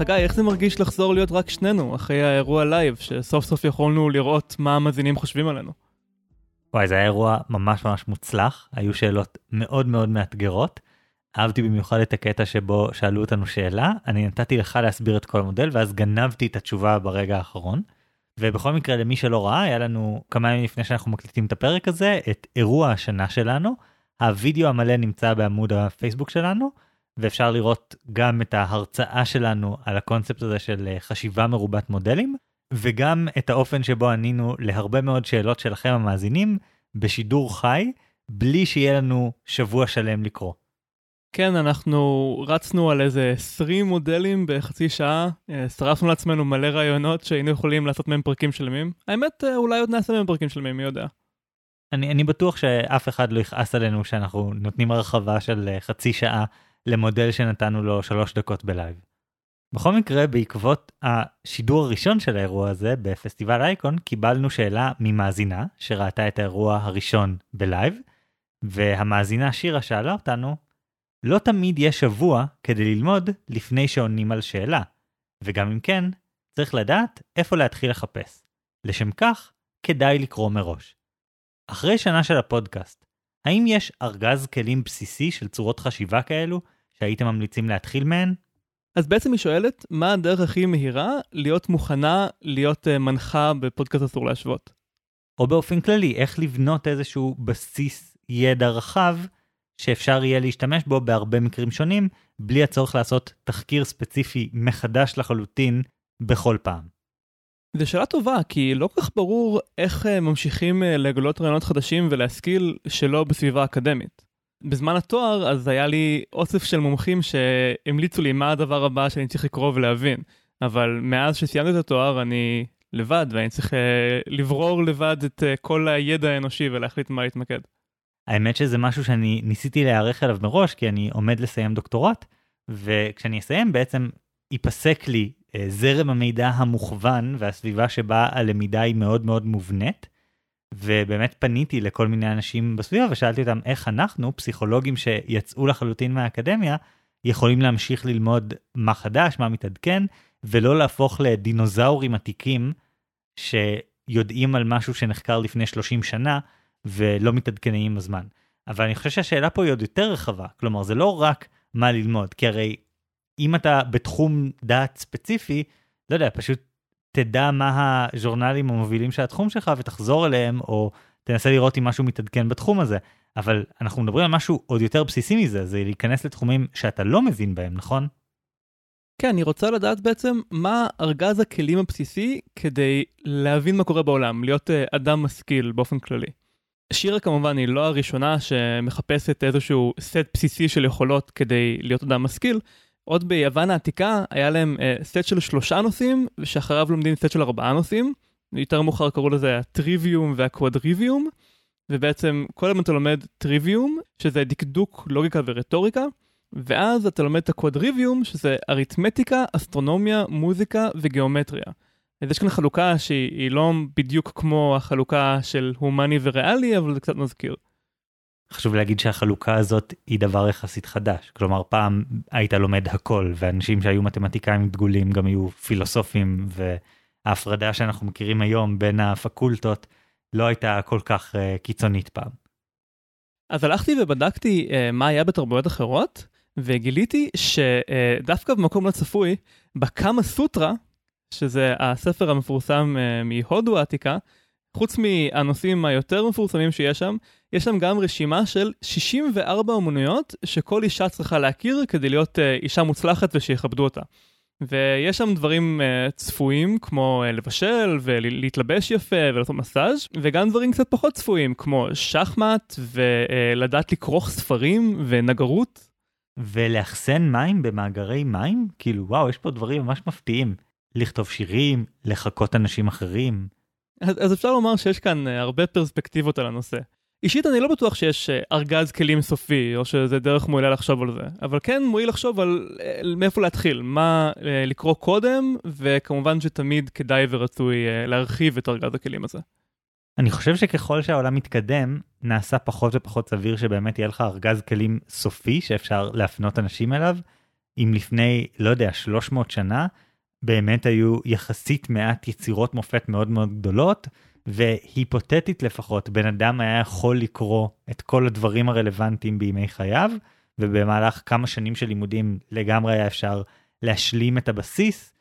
חגי, איך זה מרגיש לחזור להיות רק שנינו, אחרי האירוע לייב, שסוף סוף יכולנו לראות מה המאזינים חושבים עלינו? וואי, זה היה אירוע ממש ממש מוצלח, היו שאלות מאוד מאוד מאתגרות. אהבתי במיוחד את הקטע שבו שאלו אותנו שאלה, אני נתתי לך להסביר את כל המודל, ואז גנבתי את התשובה ברגע האחרון. ובכל מקרה, למי שלא ראה, היה לנו כמה ימים לפני שאנחנו מקליטים את הפרק הזה, את אירוע השנה שלנו. הווידאו המלא נמצא בעמוד הפייסבוק שלנו, ואפשר לראות גם את ההרצאה שלנו על הקונספט הזה של אה, חשיבה מרובת מודלים, וגם את האופן שבו ענינו להרבה מאוד שאלות שלכם המאזינים בשידור חי, בלי שיהיה לנו שבוע שלם לקרוא. כן, אנחנו רצנו על איזה 20 מודלים בחצי שעה, אה, שרפנו לעצמנו מלא רעיונות שהיינו יכולים לעשות מהם פרקים שלמים. האמת, אה, אולי עוד נעשה מהם פרקים שלמים, מי יודע. אני, אני בטוח שאף אחד לא יכעס עלינו שאנחנו נותנים הרחבה של חצי שעה למודל שנתנו לו שלוש דקות בלייב. בכל מקרה, בעקבות השידור הראשון של האירוע הזה בפסטיבל אייקון, קיבלנו שאלה ממאזינה שראתה את האירוע הראשון בלייב, והמאזינה שירה שאלה אותנו, לא תמיד יש שבוע כדי ללמוד לפני שעונים על שאלה, וגם אם כן, צריך לדעת איפה להתחיל לחפש. לשם כך, כדאי לקרוא מראש. אחרי שנה של הפודקאסט, האם יש ארגז כלים בסיסי של צורות חשיבה כאלו שהייתם ממליצים להתחיל מהן? אז בעצם היא שואלת, מה הדרך הכי מהירה להיות מוכנה להיות uh, מנחה בפודקאסט אסור להשוות? או באופן כללי, איך לבנות איזשהו בסיס ידע רחב שאפשר יהיה להשתמש בו בהרבה מקרים שונים, בלי הצורך לעשות תחקיר ספציפי מחדש לחלוטין בכל פעם. זו שאלה טובה, כי לא כל כך ברור איך uh, ממשיכים uh, לגלות רעיונות חדשים ולהשכיל שלא בסביבה אקדמית. בזמן התואר אז היה לי אוסף של מומחים שהמליצו לי מה הדבר הבא שאני צריך לקרוא ולהבין. אבל מאז שסיימתי את התואר אני לבד ואני צריך uh, לברור לבד את כל הידע האנושי ולהחליט מה להתמקד. האמת שזה משהו שאני ניסיתי להיערך אליו מראש כי אני עומד לסיים דוקטורט וכשאני אסיים בעצם ייפסק לי uh, זרם המידע המוכוון והסביבה שבה הלמידה היא מאוד מאוד מובנית. ובאמת פניתי לכל מיני אנשים בסביבה ושאלתי אותם איך אנחנו, פסיכולוגים שיצאו לחלוטין מהאקדמיה, יכולים להמשיך ללמוד מה חדש, מה מתעדכן, ולא להפוך לדינוזאורים עתיקים שיודעים על משהו שנחקר לפני 30 שנה ולא מתעדכנים עם הזמן. אבל אני חושב שהשאלה פה היא עוד יותר רחבה, כלומר זה לא רק מה ללמוד, כי הרי אם אתה בתחום דעת ספציפי, לא יודע, פשוט תדע מה הז'ורנלים המובילים של התחום שלך ותחזור אליהם, או תנסה לראות אם משהו מתעדכן בתחום הזה. אבל אנחנו מדברים על משהו עוד יותר בסיסי מזה, זה להיכנס לתחומים שאתה לא מבין בהם, נכון? כן, אני רוצה לדעת בעצם מה ארגז הכלים הבסיסי כדי להבין מה קורה בעולם, להיות uh, אדם משכיל באופן כללי. שירה כמובן היא לא הראשונה שמחפשת איזשהו סט בסיסי של יכולות כדי להיות אדם משכיל, עוד ביוון העתיקה היה להם uh, סט של שלושה נושאים, ושאחריו לומדים סט של ארבעה נושאים. יותר מאוחר קראו לזה הטריוויום והקוואדריוויום, ובעצם כל הזמן אתה לומד טריוויום, שזה דקדוק, לוגיקה ורטוריקה, ואז אתה לומד את הקוואדריוויום, שזה אריתמטיקה, אסטרונומיה, מוזיקה וגיאומטריה. אז יש כאן חלוקה שהיא לא בדיוק כמו החלוקה של הומני וריאלי, אבל זה קצת מזכיר. חשוב להגיד שהחלוקה הזאת היא דבר יחסית חדש. כלומר, פעם היית לומד הכל, ואנשים שהיו מתמטיקאים דגולים גם היו פילוסופים, וההפרדה שאנחנו מכירים היום בין הפקולטות לא הייתה כל כך uh, קיצונית פעם. אז הלכתי ובדקתי uh, מה היה בתרבויות אחרות, וגיליתי שדווקא uh, במקום לא צפוי, בקאמה סוטרה, שזה הספר המפורסם uh, מהודו העתיקה, חוץ מהנושאים היותר מפורסמים שיש שם, יש שם גם רשימה של 64 אומנויות שכל אישה צריכה להכיר כדי להיות uh, אישה מוצלחת ושיכבדו אותה. ויש שם דברים uh, צפויים כמו uh, לבשל ולהתלבש יפה ולעשות מסאז' וגם דברים קצת פחות צפויים כמו שחמט ולדעת uh, לכרוך ספרים ונגרות. ולאחסן מים במאגרי מים? כאילו וואו יש פה דברים ממש מפתיעים. לכתוב שירים, לחקות אנשים אחרים. אז, אז אפשר לומר שיש כאן uh, הרבה פרספקטיבות על הנושא. אישית אני לא בטוח שיש uh, ארגז כלים סופי, או שזה דרך מועילה לחשוב על זה, אבל כן מועיל לחשוב על uh, מאיפה להתחיל, מה לקרוא קודם, וכמובן שתמיד כדאי ורצוי להרחיב את ארגז הכלים הזה. אני חושב שככל שהעולם מתקדם, נעשה פחות ופחות סביר שבאמת יהיה לך ארגז כלים סופי שאפשר להפנות אנשים אליו, אם לפני, לא יודע, 300 שנה, באמת היו יחסית מעט יצירות מופת מאוד מאוד גדולות, והיפותטית לפחות, בן אדם היה יכול לקרוא את כל הדברים הרלוונטיים בימי חייו, ובמהלך כמה שנים של לימודים לגמרי היה אפשר להשלים את הבסיס,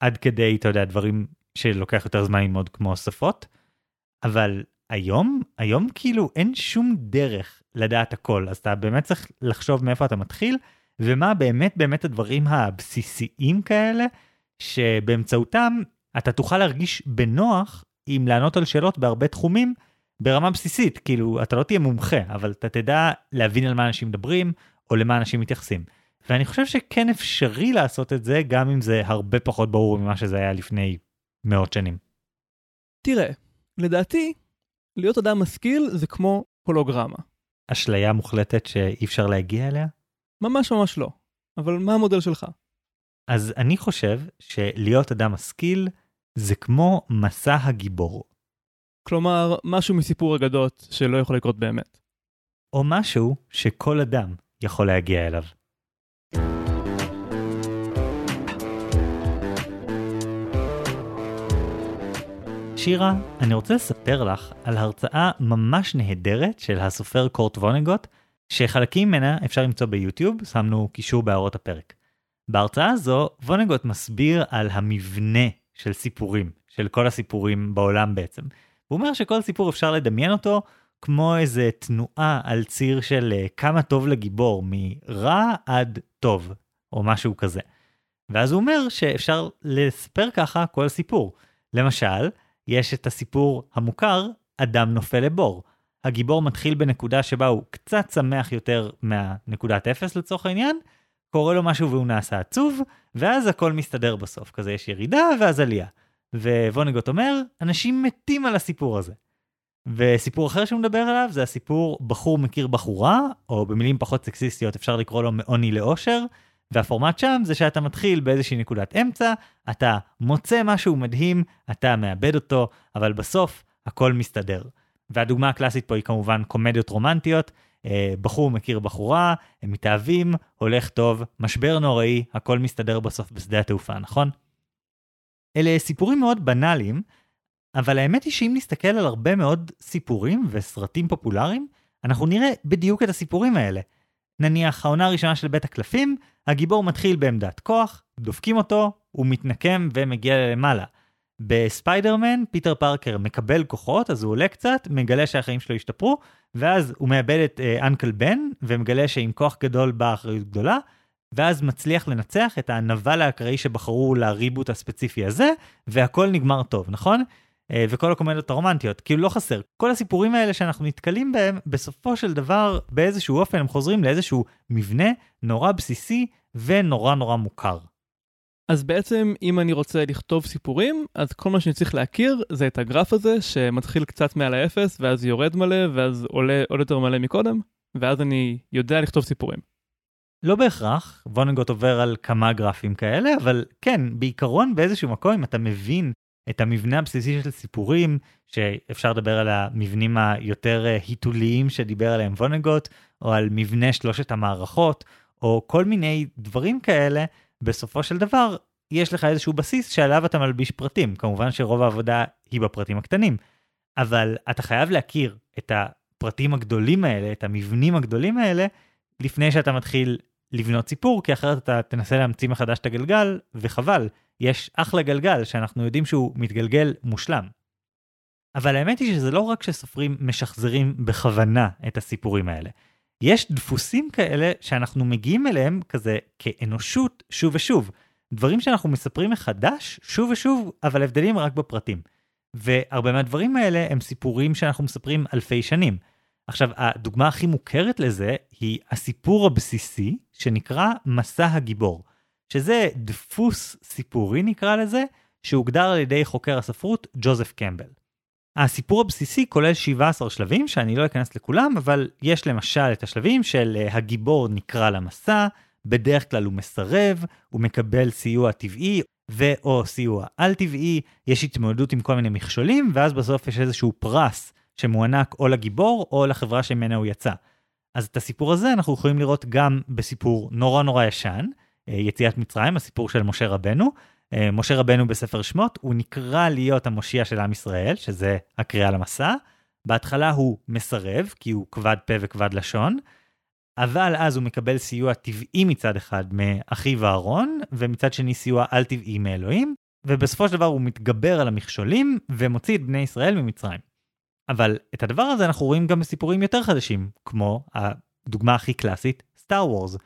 עד כדי, אתה יודע, דברים שלוקח יותר זמן ללמוד כמו שפות. אבל היום, היום כאילו אין שום דרך לדעת הכל, אז אתה באמת צריך לחשוב מאיפה אתה מתחיל, ומה באמת באמת הדברים הבסיסיים כאלה, שבאמצעותם אתה תוכל להרגיש בנוח עם לענות על שאלות בהרבה תחומים ברמה בסיסית, כאילו אתה לא תהיה מומחה, אבל אתה תדע להבין על מה אנשים מדברים, או למה אנשים מתייחסים. ואני חושב שכן אפשרי לעשות את זה, גם אם זה הרבה פחות ברור ממה שזה היה לפני מאות שנים. תראה, לדעתי, להיות אדם משכיל זה כמו הולוגרמה. אשליה מוחלטת שאי אפשר להגיע אליה? ממש ממש לא. אבל מה המודל שלך? אז אני חושב שלהיות אדם משכיל זה כמו מסע הגיבור. כלומר, משהו מסיפור אגדות שלא יכול לקרות באמת. או משהו שכל אדם יכול להגיע אליו. שירה, אני רוצה לספר לך על הרצאה ממש נהדרת של הסופר קורט וונגוט, שחלקים ממנה אפשר למצוא ביוטיוב, שמנו קישור בהערות הפרק. בהרצאה הזו, וונגוט מסביר על המבנה של סיפורים, של כל הסיפורים בעולם בעצם. הוא אומר שכל סיפור אפשר לדמיין אותו כמו איזה תנועה על ציר של אה, כמה טוב לגיבור, מרע עד טוב, או משהו כזה. ואז הוא אומר שאפשר לספר ככה כל סיפור. למשל, יש את הסיפור המוכר, אדם נופל לבור. הגיבור מתחיל בנקודה שבה הוא קצת שמח יותר מהנקודת אפס לצורך העניין, קורה לו משהו והוא נעשה עצוב, ואז הכל מסתדר בסוף, כזה יש ירידה ואז עלייה. ווונגוט אומר, אנשים מתים על הסיפור הזה. וסיפור אחר שהוא מדבר עליו זה הסיפור בחור מכיר בחורה, או במילים פחות סקסיסטיות אפשר לקרוא לו מעוני לאושר, והפורמט שם זה שאתה מתחיל באיזושהי נקודת אמצע, אתה מוצא משהו מדהים, אתה מאבד אותו, אבל בסוף הכל מסתדר. והדוגמה הקלאסית פה היא כמובן קומדיות רומנטיות, בחור מכיר בחורה, הם מתאהבים, הולך טוב, משבר נוראי, הכל מסתדר בסוף בשדה התעופה, נכון? אלה סיפורים מאוד בנאליים, אבל האמת היא שאם נסתכל על הרבה מאוד סיפורים וסרטים פופולריים, אנחנו נראה בדיוק את הסיפורים האלה. נניח העונה הראשונה של בית הקלפים, הגיבור מתחיל בעמדת כוח, דופקים אותו, הוא מתנקם ומגיע למעלה. בספיידרמן, פיטר פארקר מקבל כוחות, אז הוא עולה קצת, מגלה שהחיים שלו השתפרו, ואז הוא מאבד את אה, Uncle Ben, ומגלה שעם כוח גדול באה אחריות גדולה, ואז מצליח לנצח את הנבל האקראי שבחרו ל reboot הספציפי הזה, והכל נגמר טוב, נכון? אה, וכל הקומדיות הרומנטיות, כאילו לא חסר. כל הסיפורים האלה שאנחנו נתקלים בהם, בסופו של דבר, באיזשהו אופן הם חוזרים לאיזשהו מבנה נורא בסיסי ונורא נורא מוכר. אז בעצם אם אני רוצה לכתוב סיפורים, אז כל מה שאני צריך להכיר זה את הגרף הזה שמתחיל קצת מעל האפס ואז יורד מלא ואז עולה עוד יותר מלא מקודם, ואז אני יודע לכתוב סיפורים. לא בהכרח, וונגוט עובר על כמה גרפים כאלה, אבל כן, בעיקרון באיזשהו מקום אם אתה מבין את המבנה הבסיסי של סיפורים, שאפשר לדבר על המבנים היותר אה, היתוליים שדיבר עליהם וונגוט, או על מבנה שלושת המערכות, או כל מיני דברים כאלה, בסופו של דבר יש לך איזשהו בסיס שעליו אתה מלביש פרטים. כמובן שרוב העבודה היא בפרטים הקטנים, אבל אתה חייב להכיר את הפרטים הגדולים האלה, את המבנים הגדולים האלה, לפני שאתה מתחיל לבנות סיפור, כי אחרת אתה תנסה להמציא מחדש את הגלגל, וחבל, יש אחלה גלגל שאנחנו יודעים שהוא מתגלגל מושלם. אבל האמת היא שזה לא רק שסופרים משחזרים בכוונה את הסיפורים האלה. יש דפוסים כאלה שאנחנו מגיעים אליהם כזה כאנושות שוב ושוב. דברים שאנחנו מספרים מחדש שוב ושוב, אבל הבדלים רק בפרטים. והרבה מהדברים האלה הם סיפורים שאנחנו מספרים אלפי שנים. עכשיו, הדוגמה הכי מוכרת לזה היא הסיפור הבסיסי שנקרא מסע הגיבור, שזה דפוס סיפורי נקרא לזה, שהוגדר על ידי חוקר הספרות ג'וזף קמבל. הסיפור הבסיסי כולל 17 שלבים שאני לא אכנס לכולם, אבל יש למשל את השלבים של uh, הגיבור נקרא למסע, בדרך כלל הוא מסרב, הוא מקבל סיוע טבעי ו/או סיוע על טבעי, יש התמודדות עם כל מיני מכשולים, ואז בסוף יש איזשהו פרס שמוענק או לגיבור או לחברה שממנה הוא יצא. אז את הסיפור הזה אנחנו יכולים לראות גם בסיפור נורא נורא ישן, יציאת מצרים, הסיפור של משה רבנו. משה רבנו בספר שמות, הוא נקרא להיות המושיע של עם ישראל, שזה הקריאה למסע. בהתחלה הוא מסרב, כי הוא כבד פה וכבד לשון, אבל אז הוא מקבל סיוע טבעי מצד אחד מאחיו אהרון, ומצד שני סיוע על-טבעי מאלוהים, ובסופו של דבר הוא מתגבר על המכשולים ומוציא את בני ישראל ממצרים. אבל את הדבר הזה אנחנו רואים גם בסיפורים יותר חדשים, כמו הדוגמה הכי קלאסית, סטאר וורס.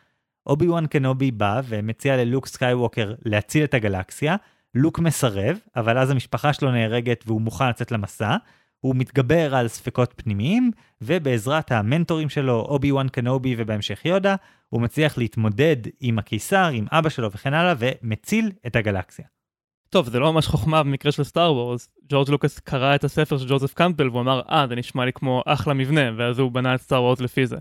אובי וואן קנובי בא ומציע ללוק סקייווקר להציל את הגלקסיה, לוק מסרב, אבל אז המשפחה שלו נהרגת והוא מוכן לצאת למסע, הוא מתגבר על ספקות פנימיים, ובעזרת המנטורים שלו, אובי וואן קנובי ובהמשך יודה, הוא מצליח להתמודד עם הקיסר, עם אבא שלו וכן הלאה, ומציל את הגלקסיה. טוב, זה לא ממש חוכמה במקרה של סטאר וורס. ג'ורג' לוקאס קרא את הספר של ג'וזף קמפל והוא אמר, אה, זה נשמע לי כמו אחלה מבנה, ואז הוא בנה את סטאר וורס לפי זה.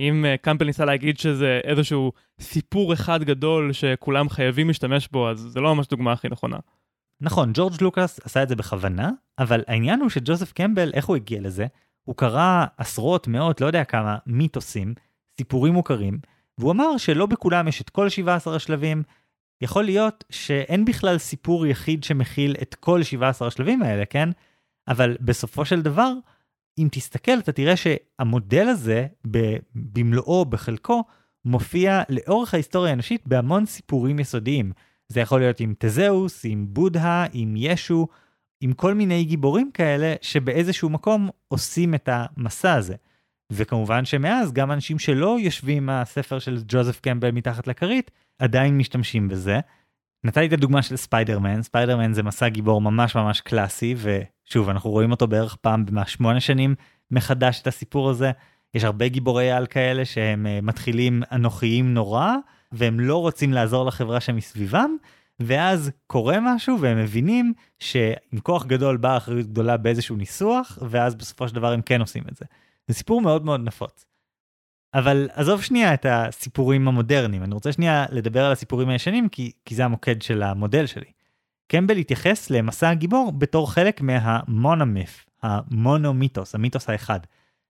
אם uh, קמפל ניסה להגיד שזה איזשהו סיפור אחד גדול שכולם חייבים להשתמש בו, אז זה לא ממש דוגמה הכי נכונה. נכון, ג'ורג' לוקאס עשה את זה בכוונה, אבל העניין הוא שג'וזף קמבל, איך הוא הגיע לזה? הוא קרא עשרות, מאות, לא יודע כמה, מיתוסים, סיפורים מוכרים, והוא אמר שלא בכולם יש את כל 17 השלבים, יכול להיות שאין בכלל סיפור יחיד שמכיל את כל 17 השלבים האלה, כן? אבל בסופו של דבר, אם תסתכל, אתה תראה שהמודל הזה, במלואו, בחלקו, מופיע לאורך ההיסטוריה האנושית בהמון סיפורים יסודיים. זה יכול להיות עם תזהוס, עם בודהה, עם ישו, עם כל מיני גיבורים כאלה שבאיזשהו מקום עושים את המסע הזה. וכמובן שמאז גם אנשים שלא יושבים הספר של ג'וזף קמבל מתחת לכרית, עדיין משתמשים בזה. נתתי את הדוגמה של ספיידרמן, ספיידרמן זה מסע גיבור ממש ממש קלאסי, ושוב, אנחנו רואים אותו בערך פעם במה שמונה שנים מחדש את הסיפור הזה. יש הרבה גיבורי על כאלה שהם אה, מתחילים אנוכיים נורא, והם לא רוצים לעזור לחברה שמסביבם, ואז קורה משהו והם מבינים שעם כוח גדול באה אחריות גדולה באיזשהו ניסוח, ואז בסופו של דבר הם כן עושים את זה. זה סיפור מאוד מאוד נפוץ. אבל עזוב שנייה את הסיפורים המודרניים, אני רוצה שנייה לדבר על הסיפורים הישנים, כי, כי זה המוקד של המודל שלי. קמבל התייחס למסע הגיבור בתור חלק מהמונומיף, המונומיתוס, המיתוס האחד,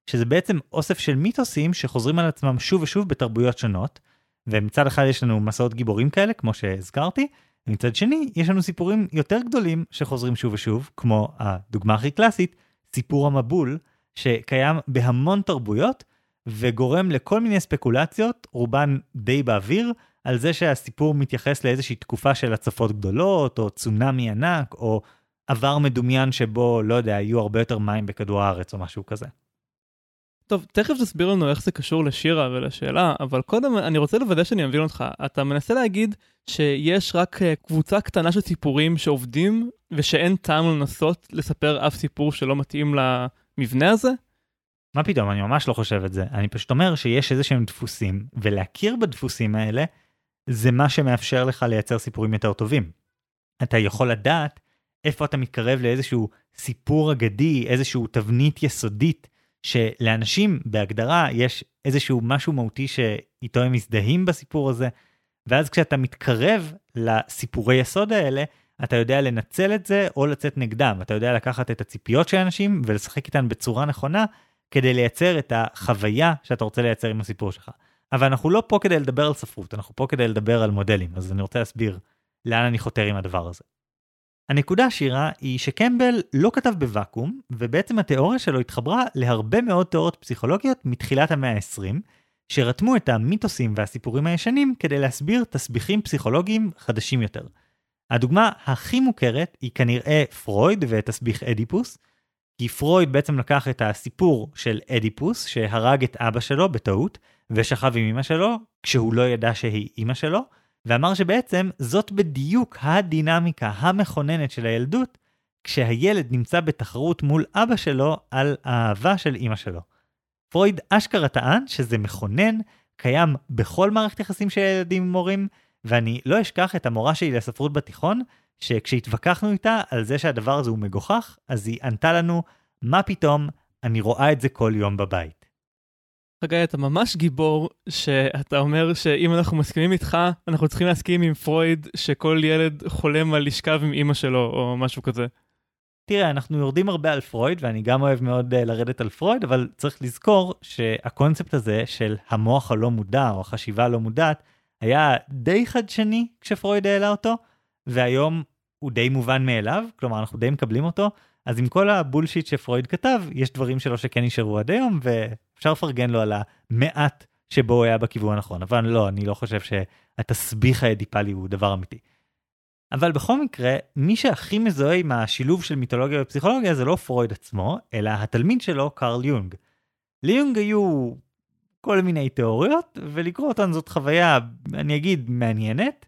שזה בעצם אוסף של מיתוסים שחוזרים על עצמם שוב ושוב בתרבויות שונות, ומצד אחד יש לנו מסעות גיבורים כאלה, כמו שהזכרתי, ומצד שני יש לנו סיפורים יותר גדולים שחוזרים שוב ושוב, כמו הדוגמה הכי קלאסית, סיפור המבול, שקיים בהמון תרבויות, וגורם לכל מיני ספקולציות, רובן די באוויר, על זה שהסיפור מתייחס לאיזושהי תקופה של הצפות גדולות, או צונאמי ענק, או עבר מדומיין שבו, לא יודע, יהיו הרבה יותר מים בכדור הארץ או משהו כזה. טוב, תכף תסביר לנו איך זה קשור לשירה ולשאלה, אבל קודם אני רוצה לוודא שאני מבין אותך. אתה מנסה להגיד שיש רק אה, קבוצה קטנה של סיפורים שעובדים, ושאין טעם לנסות לספר אף סיפור שלא מתאים למבנה הזה? מה פתאום, אני ממש לא חושב את זה. אני פשוט אומר שיש איזה שהם דפוסים, ולהכיר בדפוסים האלה, זה מה שמאפשר לך לייצר סיפורים יותר טובים. אתה יכול לדעת איפה אתה מתקרב לאיזשהו סיפור אגדי, איזשהו תבנית יסודית, שלאנשים בהגדרה יש איזשהו משהו מהותי שאיתו הם מזדהים בסיפור הזה, ואז כשאתה מתקרב לסיפורי יסוד האלה, אתה יודע לנצל את זה או לצאת נגדם. אתה יודע לקחת את הציפיות של אנשים ולשחק איתן בצורה נכונה, כדי לייצר את החוויה שאתה רוצה לייצר עם הסיפור שלך. אבל אנחנו לא פה כדי לדבר על ספרות, אנחנו פה כדי לדבר על מודלים, אז אני רוצה להסביר לאן אני חותר עם הדבר הזה. הנקודה השירה היא שקמבל לא כתב בוואקום, ובעצם התיאוריה שלו התחברה להרבה מאוד תיאוריות פסיכולוגיות מתחילת המאה ה-20, שרתמו את המיתוסים והסיפורים הישנים כדי להסביר תסביכים פסיכולוגיים חדשים יותר. הדוגמה הכי מוכרת היא כנראה פרויד ותסביך אדיפוס, כי פרויד בעצם לקח את הסיפור של אדיפוס שהרג את אבא שלו בטעות, ושכב עם אמא שלו כשהוא לא ידע שהיא אמא שלו, ואמר שבעצם זאת בדיוק הדינמיקה המכוננת של הילדות, כשהילד נמצא בתחרות מול אבא שלו על האהבה של אמא שלו. פרויד אשכרה טען שזה מכונן, קיים בכל מערכת יחסים של ילדים עם מורים, ואני לא אשכח את המורה שלי לספרות בתיכון, שכשהתווכחנו איתה על זה שהדבר הזה הוא מגוחך, אז היא ענתה לנו, מה פתאום, אני רואה את זה כל יום בבית. חגי, אתה ממש גיבור שאתה אומר שאם אנחנו מסכימים איתך, אנחנו צריכים להסכים עם פרויד שכל ילד חולם על לשכב עם אימא שלו או משהו כזה. תראה, אנחנו יורדים הרבה על פרויד, ואני גם אוהב מאוד uh, לרדת על פרויד, אבל צריך לזכור שהקונספט הזה של המוח הלא מודע או החשיבה הלא מודעת, היה די חדשני כשפרויד העלה אותו, והיום הוא די מובן מאליו, כלומר אנחנו די מקבלים אותו, אז עם כל הבולשיט שפרויד כתב, יש דברים שלו שכן נשארו עד היום, ואפשר לפרגן לו על המעט שבו הוא היה בכיוון הנכון, אבל לא, אני לא חושב שהתסביך האדיפלי הוא דבר אמיתי. אבל בכל מקרה, מי שהכי מזוהה עם השילוב של מיתולוגיה ופסיכולוגיה זה לא פרויד עצמו, אלא התלמיד שלו, קרל יונג. ליונג היו כל מיני תיאוריות, ולקרוא אותן זאת חוויה, אני אגיד, מעניינת.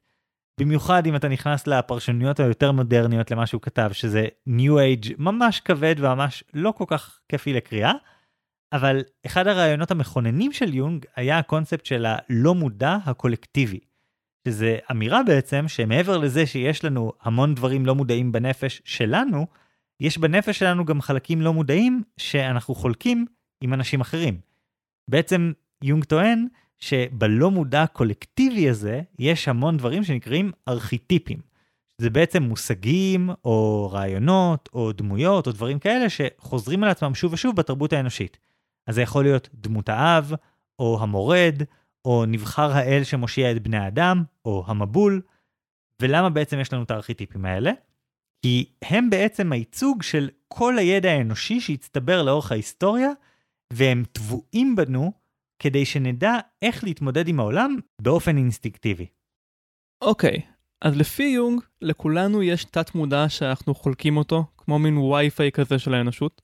במיוחד אם אתה נכנס לפרשנויות היותר מודרניות למה שהוא כתב, שזה New Age ממש כבד וממש לא כל כך כיפי לקריאה. אבל אחד הרעיונות המכוננים של יונג היה הקונספט של הלא מודע הקולקטיבי. שזה אמירה בעצם שמעבר לזה שיש לנו המון דברים לא מודעים בנפש שלנו, יש בנפש שלנו גם חלקים לא מודעים שאנחנו חולקים עם אנשים אחרים. בעצם יונג טוען שבלא מודע הקולקטיבי הזה יש המון דברים שנקראים ארכיטיפים. זה בעצם מושגים או רעיונות או דמויות או דברים כאלה שחוזרים על עצמם שוב ושוב בתרבות האנושית. אז זה יכול להיות דמות האב, או המורד, או נבחר האל שמושיע את בני האדם, או המבול. ולמה בעצם יש לנו את הארכיטיפים האלה? כי הם בעצם הייצוג של כל הידע האנושי שהצטבר לאורך ההיסטוריה, והם טבועים בנו כדי שנדע איך להתמודד עם העולם באופן אינסטינקטיבי. אוקיי, okay, אז לפי יונג, לכולנו יש תת מודע שאנחנו חולקים אותו, כמו מין וי-פיי כזה של האנושות.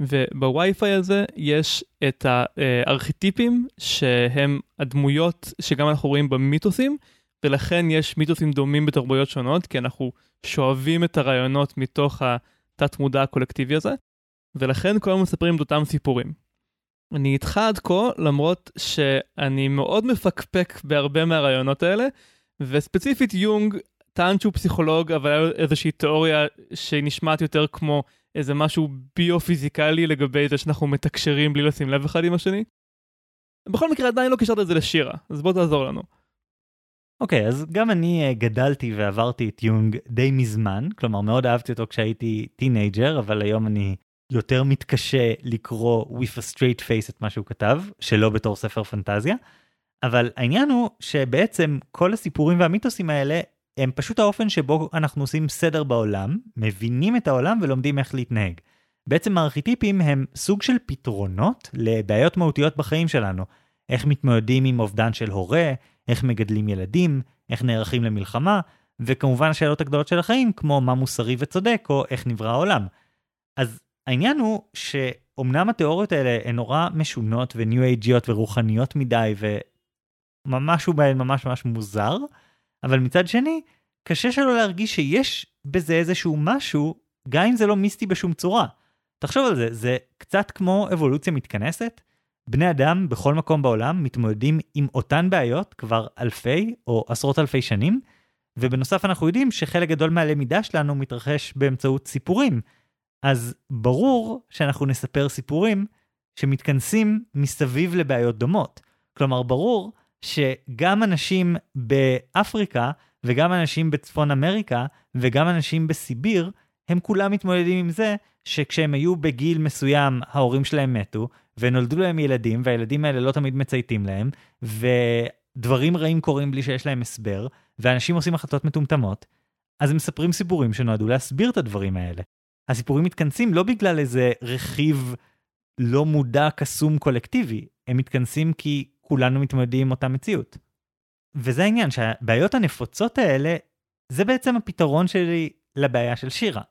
ובווי-פיי הזה יש את הארכיטיפים שהם הדמויות שגם אנחנו רואים במיתוסים, ולכן יש מיתוסים דומים בתרבויות שונות, כי אנחנו שואבים את הרעיונות מתוך התת מודע הקולקטיבי הזה, ולכן כולם מספרים את אותם סיפורים. אני איתך עד כה, למרות שאני מאוד מפקפק בהרבה מהרעיונות האלה, וספציפית יונג טען שהוא פסיכולוג, אבל היה איזושהי תיאוריה שנשמעת יותר כמו איזה משהו ביו-פיזיקלי לגבי זה שאנחנו מתקשרים בלי לשים לב אחד עם השני. בכל מקרה עדיין לא קישרת את זה לשירה, אז בוא תעזור לנו. אוקיי, אוקיי, אז גם אני אה, גדלתי ועברתי את יונג די מזמן, כלומר מאוד אהבתי אותו כשהייתי teenager, אבל היום אני יותר מתקשה לקרוא with a straight face את מה שהוא כתב, שלא בתור ספר פנטזיה. אבל העניין הוא שבעצם כל הסיפורים והמיתוסים האלה הם פשוט האופן שבו אנחנו עושים סדר בעולם, מבינים את העולם ולומדים איך להתנהג. בעצם הארכיטיפים הם סוג של פתרונות לבעיות מהותיות בחיים שלנו. איך מתמודדים עם אובדן של הורה, איך מגדלים ילדים, איך נערכים למלחמה, וכמובן השאלות הגדולות של החיים, כמו מה מוסרי וצודק, או איך נברא העולם. אז העניין הוא שאומנם התיאוריות האלה הן נורא משונות וניו אייג'יות ורוחניות מדי, ומשהו בהן ממש ממש מוזר, אבל מצד שני, קשה שלא להרגיש שיש בזה איזשהו משהו, גם אם זה לא מיסטי בשום צורה. תחשוב על זה, זה קצת כמו אבולוציה מתכנסת. בני אדם בכל מקום בעולם מתמודדים עם אותן בעיות כבר אלפי או עשרות אלפי שנים, ובנוסף אנחנו יודעים שחלק גדול מהלמידה שלנו מתרחש באמצעות סיפורים. אז ברור שאנחנו נספר סיפורים שמתכנסים מסביב לבעיות דומות. כלומר, ברור שגם אנשים באפריקה וגם אנשים בצפון אמריקה וגם אנשים בסיביר, הם כולם מתמודדים עם זה שכשהם היו בגיל מסוים ההורים שלהם מתו ונולדו להם ילדים והילדים האלה לא תמיד מצייתים להם ודברים רעים קורים בלי שיש להם הסבר ואנשים עושים החלטות מטומטמות, אז הם מספרים סיפורים שנועדו להסביר את הדברים האלה. הסיפורים מתכנסים לא בגלל איזה רכיב לא מודע קסום קולקטיבי, הם מתכנסים כי כולנו מתמודדים עם אותה מציאות. וזה העניין, שהבעיות הנפוצות האלה, זה בעצם הפתרון שלי לבעיה של שירה.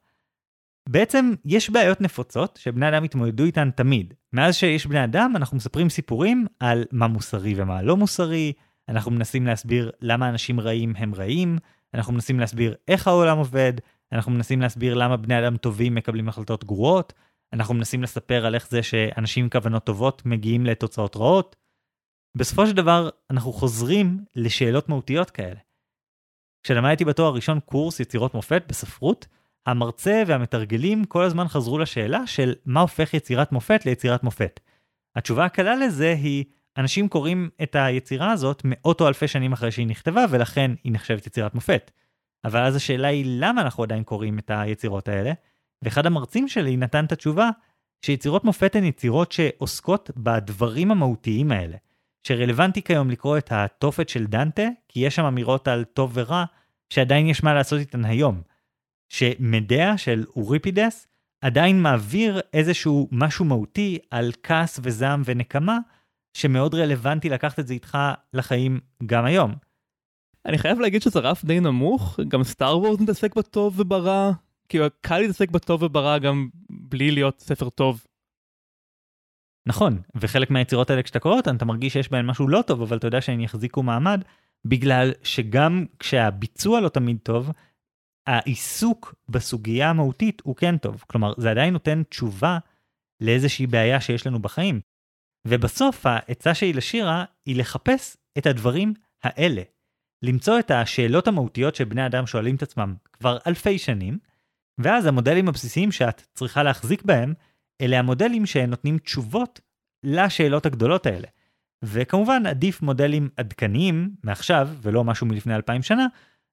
בעצם יש בעיות נפוצות שבני אדם התמודדו איתן תמיד. מאז שיש בני אדם אנחנו מספרים סיפורים על מה מוסרי ומה לא מוסרי, אנחנו מנסים להסביר למה אנשים רעים הם רעים, אנחנו מנסים להסביר איך העולם עובד, אנחנו מנסים להסביר למה בני אדם טובים מקבלים החלטות גרועות, אנחנו מנסים לספר על איך זה שאנשים עם כוונות טובות מגיעים לתוצאות רעות, בסופו של דבר אנחנו חוזרים לשאלות מהותיות כאלה. כשלמדתי בתואר הראשון קורס יצירות מופת בספרות, המרצה והמתרגלים כל הזמן חזרו לשאלה של מה הופך יצירת מופת ליצירת מופת. התשובה הקלה לזה היא, אנשים קוראים את היצירה הזאת מאות או אלפי שנים אחרי שהיא נכתבה, ולכן היא נחשבת יצירת מופת. אבל אז השאלה היא למה אנחנו עדיין קוראים את היצירות האלה, ואחד המרצים שלי נתן את התשובה שיצירות מופת הן יצירות שעוסקות בדברים המהותיים האלה. שרלוונטי כיום לקרוא את התופת של דנטה, כי יש שם אמירות על טוב ורע, שעדיין יש מה לעשות איתן היום. שמדיה של אוריפידס עדיין מעביר איזשהו משהו מהותי על כעס וזעם ונקמה, שמאוד רלוונטי לקחת את זה איתך לחיים גם היום. אני חייב להגיד שזה רף די נמוך, גם סטאר וורס מתעסק בטוב וברע, כאילו קל להתעסק בטוב וברע גם בלי להיות ספר טוב. נכון, וחלק מהיצירות האלה כשאתה קורא אותן אתה מרגיש שיש בהן משהו לא טוב, אבל אתה יודע שהן יחזיקו מעמד, בגלל שגם כשהביצוע לא תמיד טוב, העיסוק בסוגיה המהותית הוא כן טוב. כלומר, זה עדיין נותן תשובה לאיזושהי בעיה שיש לנו בחיים. ובסוף העצה שלי לשירה היא לחפש את הדברים האלה. למצוא את השאלות המהותיות שבני אדם שואלים את עצמם כבר אלפי שנים, ואז המודלים הבסיסיים שאת צריכה להחזיק בהם, אלה המודלים שנותנים תשובות לשאלות הגדולות האלה. וכמובן עדיף מודלים עדכניים מעכשיו, ולא משהו מלפני אלפיים שנה,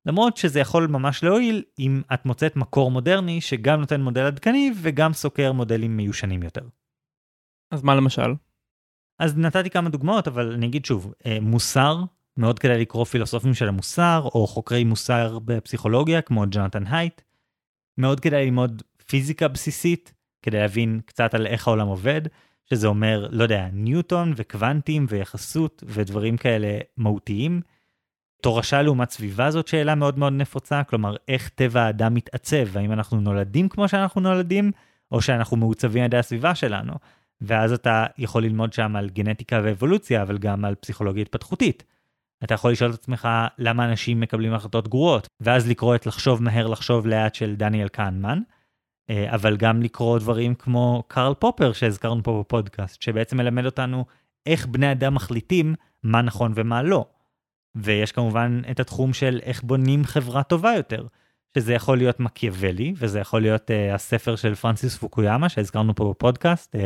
למרות שזה יכול ממש להועיל אם את מוצאת מקור מודרני שגם נותן מודל עדכני וגם סוקר מודלים מיושנים יותר. אז מה למשל? אז נתתי כמה דוגמאות, אבל אני אגיד שוב, אה, מוסר, מאוד כדאי לקרוא פילוסופים של המוסר, או חוקרי מוסר בפסיכולוגיה, כמו ג'ונתן הייט. מאוד כדאי ללמוד פיזיקה בסיסית, כדי להבין קצת על איך העולם עובד, שזה אומר, לא יודע, ניוטון וקוונטים ויחסות ודברים כאלה מהותיים. תורשה לעומת סביבה זאת שאלה מאוד מאוד נפוצה, כלומר, איך טבע האדם מתעצב, האם אנחנו נולדים כמו שאנחנו נולדים, או שאנחנו מעוצבים על ידי הסביבה שלנו. ואז אתה יכול ללמוד שם על גנטיקה ואבולוציה, אבל גם על פסיכולוגיה התפתחותית. אתה יכול לשאול את עצמך למה אנשים מקבלים החלטות גרועות, ואז לקרוא את לחשוב מהר לחשוב לאט של דניאל קהנמן, אבל גם לקרוא דברים כמו קרל פופר שהזכרנו פה בפודקאסט, שבעצם מלמד אותנו איך בני אדם מחליטים מה נכון ומה לא. ויש כמובן את התחום של איך בונים חברה טובה יותר, שזה יכול להיות מקיאוולי, וזה יכול להיות uh, הספר של פרנסיס פוקויאמה שהזכרנו פה בפודקאסט, uh,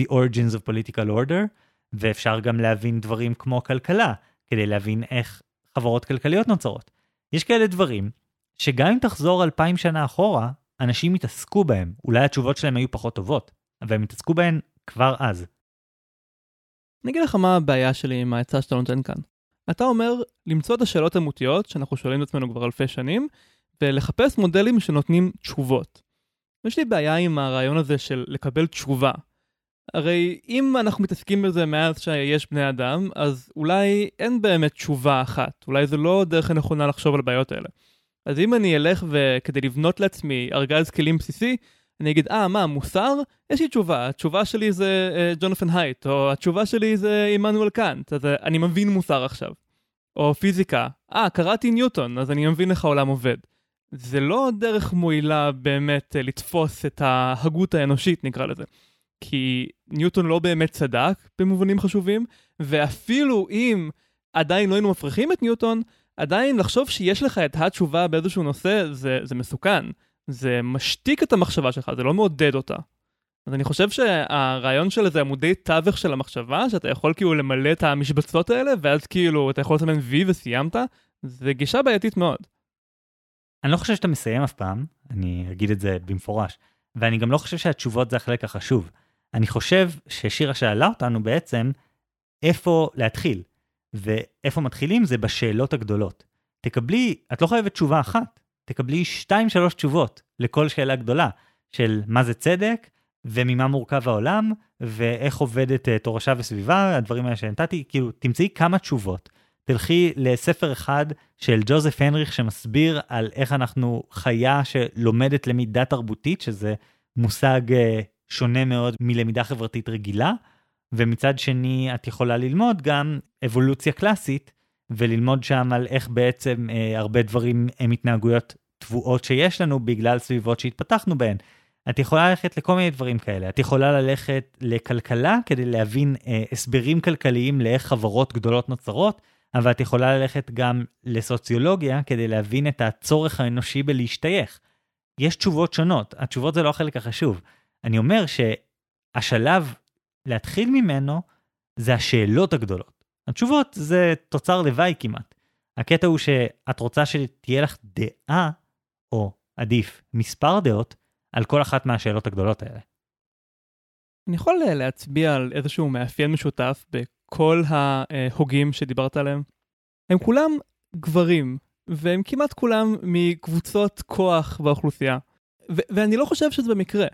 The Origins of Political Order, ואפשר גם להבין דברים כמו כלכלה, כדי להבין איך חברות כלכליות נוצרות. יש כאלה דברים שגם אם תחזור אלפיים שנה אחורה, אנשים יתעסקו בהם, אולי התשובות שלהם היו פחות טובות, אבל הם יתעסקו בהן כבר אז. אני אגיד לך מה הבעיה שלי עם העצה שאתה נותן כאן. אתה אומר למצוא את השאלות המוטיות שאנחנו שואלים את עצמנו כבר אלפי שנים, ולחפש מודלים שנותנים תשובות. יש לי בעיה עם הרעיון הזה של לקבל תשובה. הרי אם אנחנו מתעסקים בזה מאז שיש בני אדם, אז אולי אין באמת תשובה אחת. אולי זו לא דרך הנכונה לחשוב על הבעיות האלה. אז אם אני אלך וכדי לבנות לעצמי ארגז כלים בסיסי, אני אגיד, אה, מה, מוסר? יש לי תשובה. התשובה שלי זה אה, ג'ונפן הייט, או התשובה שלי זה עמנואל קאנט, אז אה, אני מבין מוסר עכשיו. או פיזיקה, אה, קראתי ניוטון, אז אני מבין איך העולם עובד. זה לא דרך מועילה באמת אה, לתפוס את ההגות האנושית, נקרא לזה. כי ניוטון לא באמת צדק במובנים חשובים, ואפילו אם עדיין לא היינו מפריחים את ניוטון, עדיין לחשוב שיש לך את התשובה באיזשהו נושא, זה, זה מסוכן. זה משתיק את המחשבה שלך, זה לא מעודד אותה. אז אני חושב שהרעיון של איזה עמודי תווך של המחשבה, שאתה יכול כאילו למלא את המשבצות האלה, ואז כאילו אתה יכול לסמן וי וסיימת, זה גישה בעייתית מאוד. אני לא חושב שאתה מסיים אף פעם, אני אגיד את זה במפורש, ואני גם לא חושב שהתשובות זה החלק החשוב. אני חושב ששירה שאלה אותנו בעצם איפה להתחיל, ואיפה מתחילים זה בשאלות הגדולות. תקבלי, את לא חייבת תשובה אחת, תקבלי 2-3 תשובות לכל שאלה גדולה, של מה זה צדק, וממה מורכב העולם, ואיך עובדת uh, תורשה וסביבה, הדברים האלה שנתתי, כאילו, תמצאי כמה תשובות. תלכי לספר אחד של ג'וזף הנריך שמסביר על איך אנחנו חיה שלומדת למידה תרבותית, שזה מושג uh, שונה מאוד מלמידה חברתית רגילה, ומצד שני את יכולה ללמוד גם אבולוציה קלאסית, וללמוד שם על איך בעצם uh, הרבה דברים הם התנהגויות תבואות שיש לנו בגלל סביבות שהתפתחנו בהן. את יכולה ללכת לכל מיני דברים כאלה. את יכולה ללכת לכלכלה כדי להבין אה, הסברים כלכליים לאיך חברות גדולות נוצרות, אבל את יכולה ללכת גם לסוציולוגיה כדי להבין את הצורך האנושי בלהשתייך. יש תשובות שונות, התשובות זה לא החלק החשוב. אני אומר שהשלב להתחיל ממנו זה השאלות הגדולות. התשובות זה תוצר לוואי כמעט. הקטע הוא שאת רוצה שתהיה לך דעה, או עדיף, מספר דעות, על כל אחת מהשאלות הגדולות האלה. אני יכול להצביע על איזשהו מאפיין משותף כל ההוגים שדיברת עליהם, הם כולם גברים, והם כמעט כולם מקבוצות כוח באוכלוסייה. ו- ואני לא חושב שזה במקרה.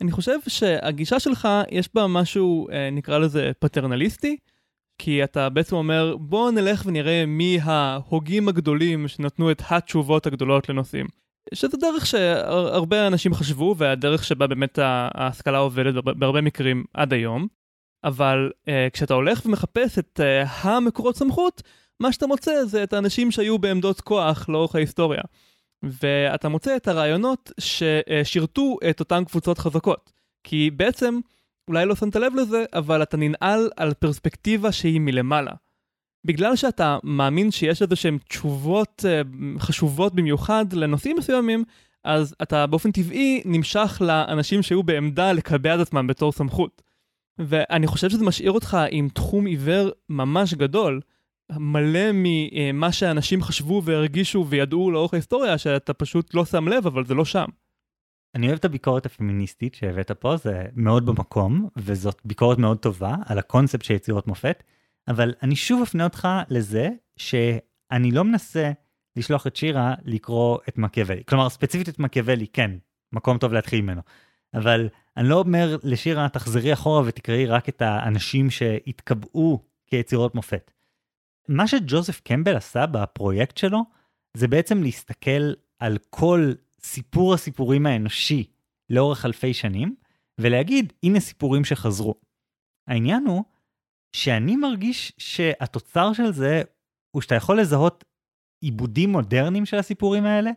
אני חושב שהגישה שלך, יש בה משהו, אה, נקרא לזה פטרנליסטי, כי אתה בעצם אומר, בוא נלך ונראה מי ההוגים הגדולים שנתנו את התשובות הגדולות לנושאים. שזו דרך שהרבה אנשים חשבו, והדרך שבה באמת ההשכלה עובדת בהרבה מקרים עד היום. אבל uh, כשאתה הולך ומחפש את uh, המקורות סמכות, מה שאתה מוצא זה את האנשים שהיו בעמדות כוח לאורך ההיסטוריה. ואתה מוצא את הרעיונות ששירתו את אותן קבוצות חזקות. כי בעצם, אולי לא שמת לב לזה, אבל אתה ננעל על פרספקטיבה שהיא מלמעלה. בגלל שאתה מאמין שיש איזה שהן תשובות uh, חשובות במיוחד לנושאים מסוימים, אז אתה באופן טבעי נמשך לאנשים שהיו בעמדה לקבע את עצמם בתור סמכות. ואני חושב שזה משאיר אותך עם תחום עיוור ממש גדול, מלא ממה שאנשים חשבו והרגישו וידעו לאורך ההיסטוריה, שאתה פשוט לא שם לב, אבל זה לא שם. אני אוהב את הביקורת הפמיניסטית שהבאת פה, זה מאוד במקום, וזאת ביקורת מאוד טובה על הקונספט של יצירות מופת, אבל אני שוב אפנה אותך לזה שאני לא מנסה לשלוח את שירה לקרוא את מקיאוולי. כלומר, ספציפית את מקיאוולי, כן, מקום טוב להתחיל ממנו. אבל אני לא אומר לשירה, תחזרי אחורה ותקראי רק את האנשים שהתקבעו כיצירות מופת. מה שג'וזף קמבל עשה בפרויקט שלו, זה בעצם להסתכל על כל סיפור הסיפורים האנושי לאורך אלפי שנים, ולהגיד, הנה סיפורים שחזרו. העניין הוא שאני מרגיש שהתוצר של זה הוא שאתה יכול לזהות עיבודים מודרניים של הסיפורים האלה,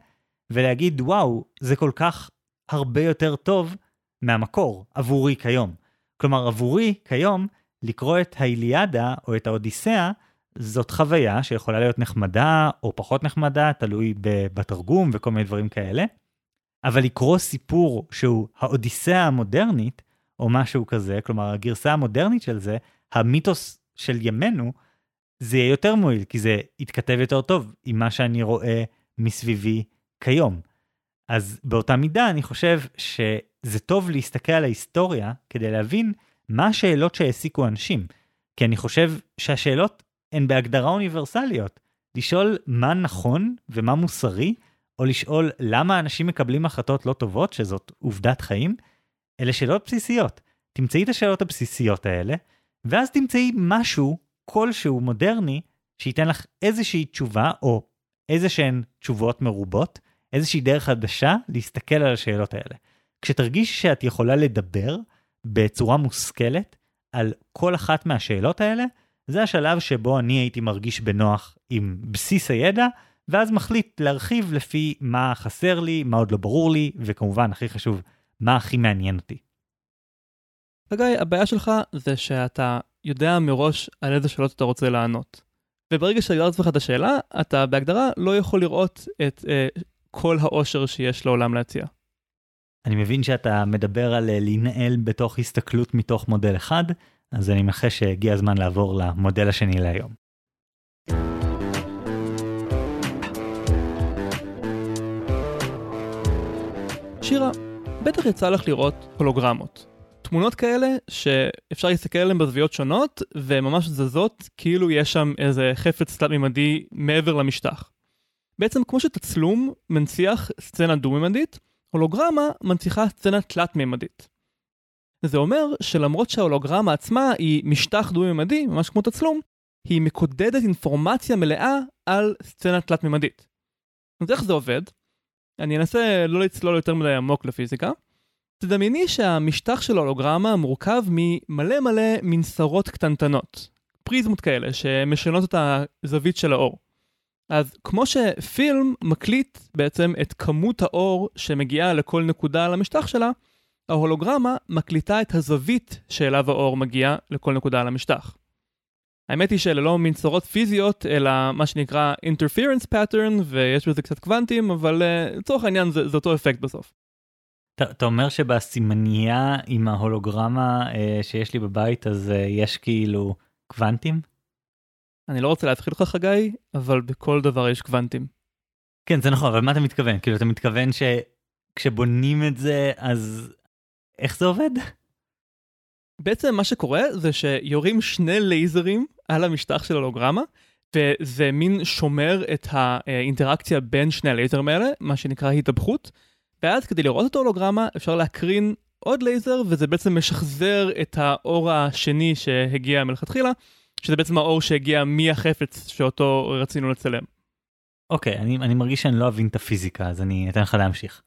ולהגיד, וואו, זה כל כך הרבה יותר טוב מהמקור עבורי כיום. כלומר, עבורי כיום, לקרוא את האיליאדה או את האודיסאה, זאת חוויה שיכולה להיות נחמדה או פחות נחמדה, תלוי בתרגום וכל מיני דברים כאלה. אבל לקרוא סיפור שהוא האודיסאה המודרנית, או משהו כזה, כלומר הגרסה המודרנית של זה, המיתוס של ימינו, זה יהיה יותר מועיל, כי זה יתכתב יותר טוב עם מה שאני רואה מסביבי כיום. אז באותה מידה אני חושב שזה טוב להסתכל על ההיסטוריה כדי להבין מה השאלות שהעסיקו אנשים. כי אני חושב שהשאלות הן בהגדרה אוניברסליות. לשאול מה נכון ומה מוסרי, או לשאול למה אנשים מקבלים החלטות לא טובות, שזאת עובדת חיים, אלה שאלות בסיסיות. תמצאי את השאלות הבסיסיות האלה, ואז תמצאי משהו, כלשהו מודרני, שייתן לך איזושהי תשובה, או איזה שהן תשובות מרובות, איזושהי דרך חדשה להסתכל על השאלות האלה. כשתרגיש שאת יכולה לדבר בצורה מושכלת על כל אחת מהשאלות האלה, זה השלב שבו אני הייתי מרגיש בנוח עם בסיס הידע, ואז מחליט להרחיב לפי מה חסר לי, מה עוד לא ברור לי, וכמובן, הכי חשוב, מה הכי מעניין אותי. חגי, הבעיה שלך זה שאתה יודע מראש על איזה שאלות אתה רוצה לענות. וברגע שהגדרת לעצמך את השאלה, אתה בהגדרה לא יכול לראות את אה, כל העושר שיש לעולם להציע. אני מבין שאתה מדבר על אה, להינעל בתוך הסתכלות מתוך מודל אחד, אז אני מנחש שהגיע הזמן לעבור למודל השני להיום. שירה, בטח יצא לך לראות הולוגרמות. תמונות כאלה שאפשר להסתכל עליהן בזוויות שונות וממש זזות כאילו יש שם איזה חפץ תלת-ממדי מעבר למשטח. בעצם כמו שתצלום מנציח סצנה דו-ממדית, הולוגרמה מנציחה סצנה תלת-ממדית. זה אומר שלמרות שההולוגרמה עצמה היא משטח דו-ממדי, ממש כמו תצלום, היא מקודדת אינפורמציה מלאה על סצנה תלת-ממדית. אז איך זה עובד? אני אנסה לא לצלול יותר מדי עמוק לפיזיקה. תדמייני שהמשטח של ההולוגרמה מורכב ממלא מלא מנסרות קטנטנות, פריזמות כאלה שמשנות את הזווית של האור. אז כמו שפילם מקליט בעצם את כמות האור שמגיעה לכל נקודה על המשטח שלה, ההולוגרמה מקליטה את הזווית שאליו האור מגיע לכל נקודה על המשטח. האמת היא שאלה לא מנסורות פיזיות, אלא מה שנקרא interference pattern, ויש בזה קצת קוונטים, אבל uh, לצורך העניין זה, זה אותו אפקט בסוף. אתה אומר שבסימנייה עם ההולוגרמה uh, שיש לי בבית, אז uh, יש כאילו קוונטים? אני לא רוצה להתחיל לך חגי, אבל בכל דבר יש קוונטים. כן, זה נכון, אבל מה אתה מתכוון? כאילו, אתה מתכוון שכשבונים את זה, אז איך זה עובד? בעצם מה שקורה זה שיורים שני לייזרים על המשטח של הולוגרמה, וזה מין שומר את האינטראקציה בין שני הלייזרים האלה, מה שנקרא התאבכות, ואז כדי לראות את ההולוגרמה אפשר להקרין עוד לייזר, וזה בעצם משחזר את האור השני שהגיע מלכתחילה, שזה בעצם האור שהגיע מהחפץ שאותו רצינו לצלם. אוקיי, אני, אני מרגיש שאני לא אבין את הפיזיקה, אז אני אתן לך להמשיך.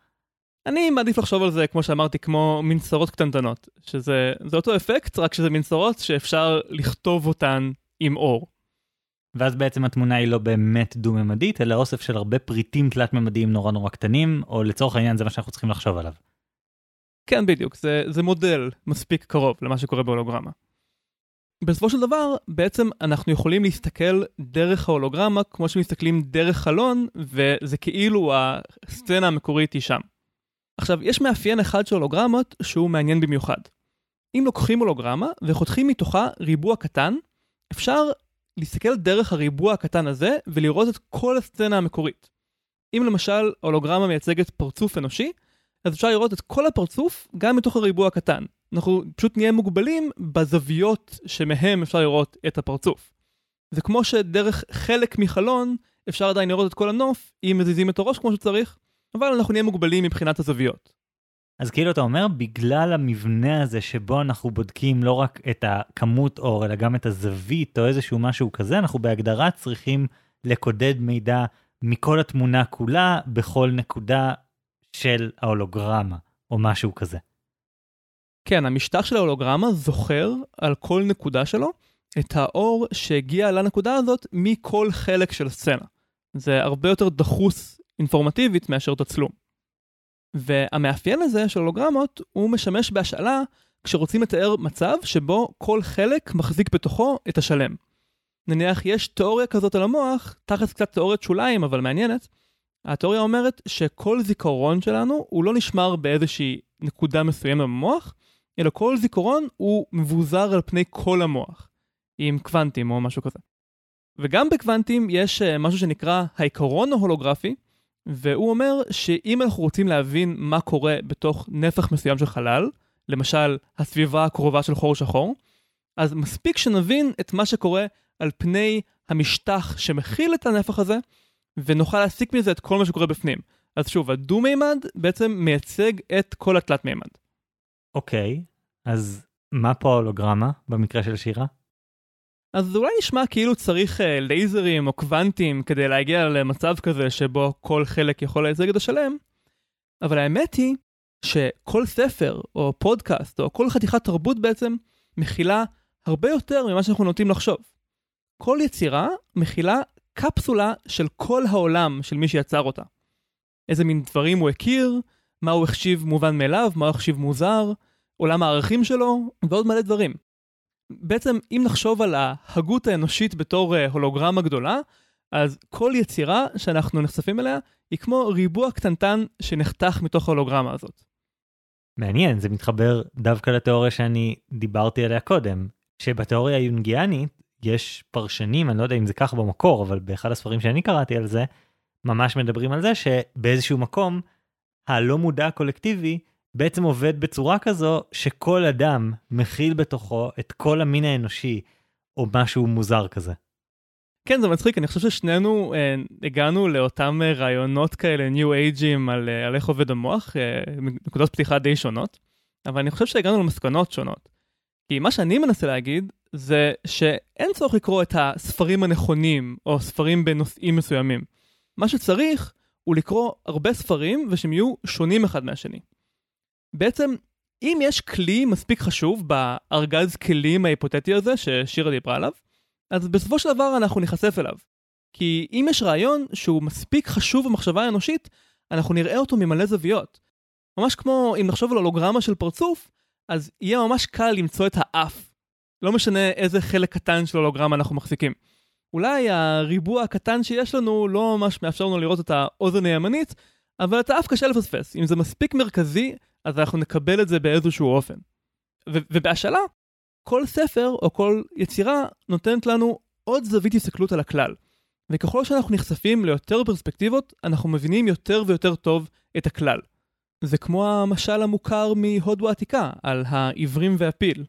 אני מעדיף לחשוב על זה, כמו שאמרתי, כמו מנסרות קטנטנות, שזה אותו אפקט, רק שזה מנסרות שאפשר לכתוב אותן עם אור. ואז בעצם התמונה היא לא באמת דו-ממדית, אלא אוסף של הרבה פריטים תלת-ממדיים נורא נורא קטנים, או לצורך העניין זה מה שאנחנו צריכים לחשוב עליו. כן, בדיוק, זה, זה מודל מספיק קרוב למה שקורה בהולוגרמה. בסופו של דבר, בעצם אנחנו יכולים להסתכל דרך ההולוגרמה כמו שמסתכלים דרך חלון, וזה כאילו הסצנה המקורית היא שם. עכשיו, יש מאפיין אחד של הולוגרמות שהוא מעניין במיוחד. אם לוקחים הולוגרמה וחותכים מתוכה ריבוע קטן, אפשר להסתכל דרך הריבוע הקטן הזה ולראות את כל הסצנה המקורית. אם למשל הולוגרמה מייצגת פרצוף אנושי, אז אפשר לראות את כל הפרצוף גם מתוך הריבוע הקטן. אנחנו פשוט נהיה מוגבלים בזוויות שמהם אפשר לראות את הפרצוף. זה כמו שדרך חלק מחלון אפשר עדיין לראות את כל הנוף אם מזיזים את הראש כמו שצריך, אבל אנחנו נהיה מוגבלים מבחינת הזוויות. אז כאילו אתה אומר, בגלל המבנה הזה שבו אנחנו בודקים לא רק את הכמות אור, אלא גם את הזווית או איזשהו משהו כזה, אנחנו בהגדרה צריכים לקודד מידע מכל התמונה כולה בכל נקודה של ההולוגרמה, או משהו כזה. כן, המשטח של ההולוגרמה זוכר על כל נקודה שלו את האור שהגיע לנקודה הזאת מכל חלק של סצנה. זה הרבה יותר דחוס אינפורמטיבית מאשר תצלום. והמאפיין הזה של הולוגרמות הוא משמש בהשאלה כשרוצים לתאר מצב שבו כל חלק מחזיק בתוכו את השלם. נניח יש תיאוריה כזאת על המוח, תחת קצת תיאוריית שוליים אבל מעניינת, התיאוריה אומרת שכל זיכרון שלנו הוא לא נשמר באיזושהי נקודה מסוימת במוח, אלא כל זיכרון הוא מבוזר על פני כל המוח, עם קוונטים או משהו כזה. וגם בקוונטים יש אה, משהו שנקרא העיקרון ההולוגרפי, והוא אומר שאם אנחנו רוצים להבין מה קורה בתוך נפח מסוים של חלל, למשל הסביבה הקרובה של חור שחור, אז מספיק שנבין את מה שקורה על פני המשטח שמכיל את הנפח הזה, ונוכל להסיק מזה את כל מה שקורה בפנים. אז שוב, הדו-מימד בעצם מייצג את כל התלת-מימד. אוקיי, אז מה פה ההולוגרמה במקרה של שירה? אז זה אולי נשמע כאילו צריך uh, לייזרים או קוונטים כדי להגיע למצב כזה שבו כל חלק יכול לייצג את השלם, אבל האמת היא שכל ספר או פודקאסט או כל חתיכת תרבות בעצם מכילה הרבה יותר ממה שאנחנו נוטים לחשוב. כל יצירה מכילה קפסולה של כל העולם של מי שיצר אותה. איזה מין דברים הוא הכיר, מה הוא החשיב מובן מאליו, מה הוא החשיב מוזר, עולם הערכים שלו, ועוד מלא דברים. בעצם, אם נחשוב על ההגות האנושית בתור uh, הולוגרמה גדולה, אז כל יצירה שאנחנו נחשפים אליה היא כמו ריבוע קטנטן שנחתך מתוך ההולוגרמה הזאת. מעניין, זה מתחבר דווקא לתיאוריה שאני דיברתי עליה קודם, שבתיאוריה היונגיאנית יש פרשנים, אני לא יודע אם זה כך במקור, אבל באחד הספרים שאני קראתי על זה, ממש מדברים על זה שבאיזשהו מקום, הלא מודע הקולקטיבי בעצם עובד בצורה כזו שכל אדם מכיל בתוכו את כל המין האנושי, או משהו מוזר כזה. כן, זה מצחיק, אני חושב ששנינו אה, הגענו לאותם אה, רעיונות כאלה, ניו אייג'ים, על, אה, על איך עובד המוח, אה, נקודות פתיחה די שונות, אבל אני חושב שהגענו למסקנות שונות. כי מה שאני מנסה להגיד, זה שאין צורך לקרוא את הספרים הנכונים, או ספרים בנושאים מסוימים. מה שצריך הוא לקרוא הרבה ספרים ושהם יהיו שונים אחד מהשני. בעצם, אם יש כלי מספיק חשוב בארגז כלים ההיפותטי הזה ששירה דיברה עליו, אז בסופו של דבר אנחנו ניחשף אליו. כי אם יש רעיון שהוא מספיק חשוב במחשבה האנושית, אנחנו נראה אותו ממלא זוויות. ממש כמו אם נחשוב על הולוגרמה של פרצוף, אז יהיה ממש קל למצוא את האף. לא משנה איזה חלק קטן של הולוגרמה אנחנו מחזיקים. אולי הריבוע הקטן שיש לנו לא ממש מאפשר לנו לראות את האוזן הימנית, אבל את האף קשה לפספס. אם זה מספיק מרכזי, אז אנחנו נקבל את זה באיזשהו אופן. ו- ובהשאלה, כל ספר או כל יצירה נותנת לנו עוד זווית הסתכלות על הכלל. וככל שאנחנו נחשפים ליותר פרספקטיבות, אנחנו מבינים יותר ויותר טוב את הכלל. זה כמו המשל המוכר מהודו העתיקה, על העיוורים והפיל.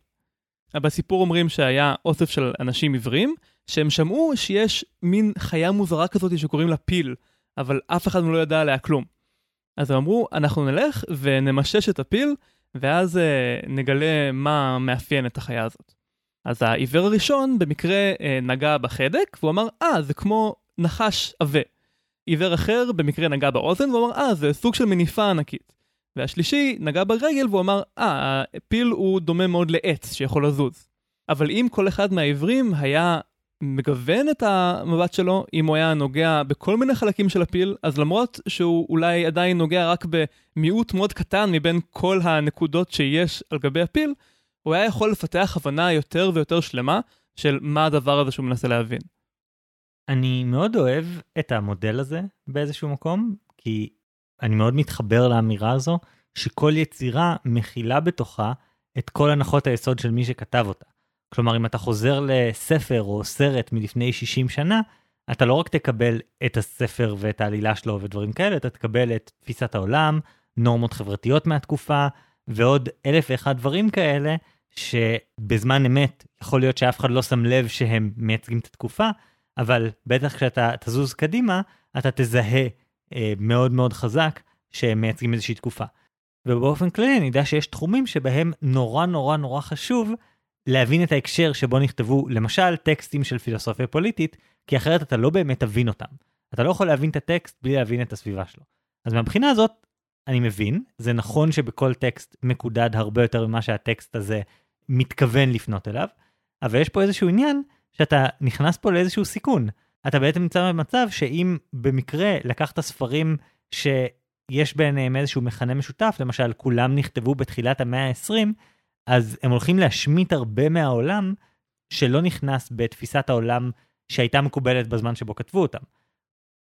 בסיפור אומרים שהיה אוסף של אנשים עיוורים, שהם שמעו שיש מין חיה מוזרה כזאת שקוראים לה פיל, אבל אף אחד לא ידע עליה כלום. אז הם אמרו, אנחנו נלך ונמשש את הפיל, ואז אה, נגלה מה מאפיין את החיה הזאת. אז העיוור הראשון במקרה אה, נגע בחדק, והוא אמר, אה, זה כמו נחש עבה. עיוור אחר במקרה נגע באוזן, והוא אמר, אה, זה סוג של מניפה ענקית. והשלישי נגע ברגל והוא אמר, אה, הפיל הוא דומה מאוד לעץ שיכול לזוז. אבל אם כל אחד מהעיוורים היה מגוון את המבט שלו, אם הוא היה נוגע בכל מיני חלקים של הפיל, אז למרות שהוא אולי עדיין נוגע רק במיעוט מאוד קטן מבין כל הנקודות שיש על גבי הפיל, הוא היה יכול לפתח הבנה יותר ויותר שלמה של מה הדבר הזה שהוא מנסה להבין. אני מאוד אוהב את המודל הזה באיזשהו מקום, כי אני מאוד מתחבר לאמירה הזו, שכל יצירה מכילה בתוכה את כל הנחות היסוד של מי שכתב אותה. כלומר, אם אתה חוזר לספר או סרט מלפני 60 שנה, אתה לא רק תקבל את הספר ואת העלילה שלו ודברים כאלה, אתה תקבל את תפיסת העולם, נורמות חברתיות מהתקופה, ועוד אלף ואחד דברים כאלה, שבזמן אמת יכול להיות שאף אחד לא שם לב שהם מייצגים את התקופה, אבל בטח כשאתה תזוז קדימה, אתה תזהה אה, מאוד מאוד חזק שהם מייצגים איזושהי תקופה. ובאופן כללי אני יודע שיש תחומים שבהם נורא נורא נורא חשוב להבין את ההקשר שבו נכתבו למשל טקסטים של פילוסופיה פוליטית, כי אחרת אתה לא באמת תבין אותם. אתה לא יכול להבין את הטקסט בלי להבין את הסביבה שלו. אז מהבחינה הזאת, אני מבין, זה נכון שבכל טקסט מקודד הרבה יותר ממה שהטקסט הזה מתכוון לפנות אליו, אבל יש פה איזשהו עניין שאתה נכנס פה לאיזשהו סיכון. אתה בעצם נמצא במצב שאם במקרה לקחת ספרים שיש ביניהם איזשהו מכנה משותף, למשל כולם נכתבו בתחילת המאה ה-20, אז הם הולכים להשמיט הרבה מהעולם שלא נכנס בתפיסת העולם שהייתה מקובלת בזמן שבו כתבו אותם.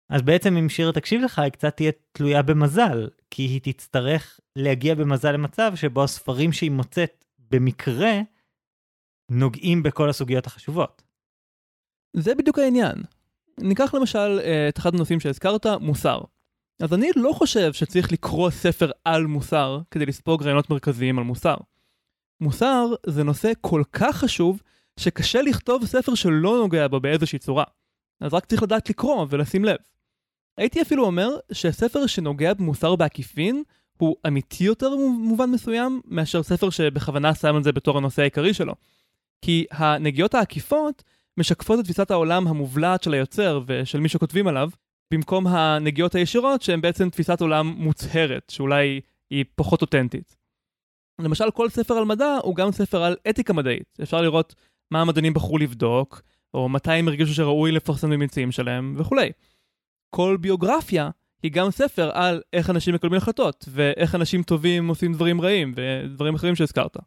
אז בעצם אם שירה תקשיב לך, היא קצת תהיה תלויה במזל, כי היא תצטרך להגיע במזל למצב שבו הספרים שהיא מוצאת במקרה נוגעים בכל הסוגיות החשובות. זה בדיוק העניין. ניקח למשל אה, את אחד הנושאים שהזכרת, מוסר. אז אני לא חושב שצריך לקרוא ספר על מוסר כדי לספוג רעיונות מרכזיים על מוסר. מוסר זה נושא כל כך חשוב, שקשה לכתוב ספר שלא נוגע בו באיזושהי צורה. אז רק צריך לדעת לקרוא ולשים לב. הייתי אפילו אומר שספר שנוגע במוסר בעקיפין הוא אמיתי יותר במובן מסוים מאשר ספר שבכוונה שם את זה בתור הנושא העיקרי שלו. כי הנגיעות העקיפות משקפות את תפיסת העולם המובלעת של היוצר ושל מי שכותבים עליו, במקום הנגיעות הישירות שהן בעצם תפיסת עולם מוצהרת, שאולי היא פחות אותנטית. למשל, כל ספר על מדע הוא גם ספר על אתיקה מדעית. אפשר לראות מה המדענים בחרו לבדוק, או מתי הם הרגישו שראוי לפרסם בממצאים שלהם, וכולי. כל ביוגרפיה היא גם ספר על איך אנשים מקבלים החלטות, ואיך אנשים טובים עושים דברים רעים, ודברים אחרים שהזכרת.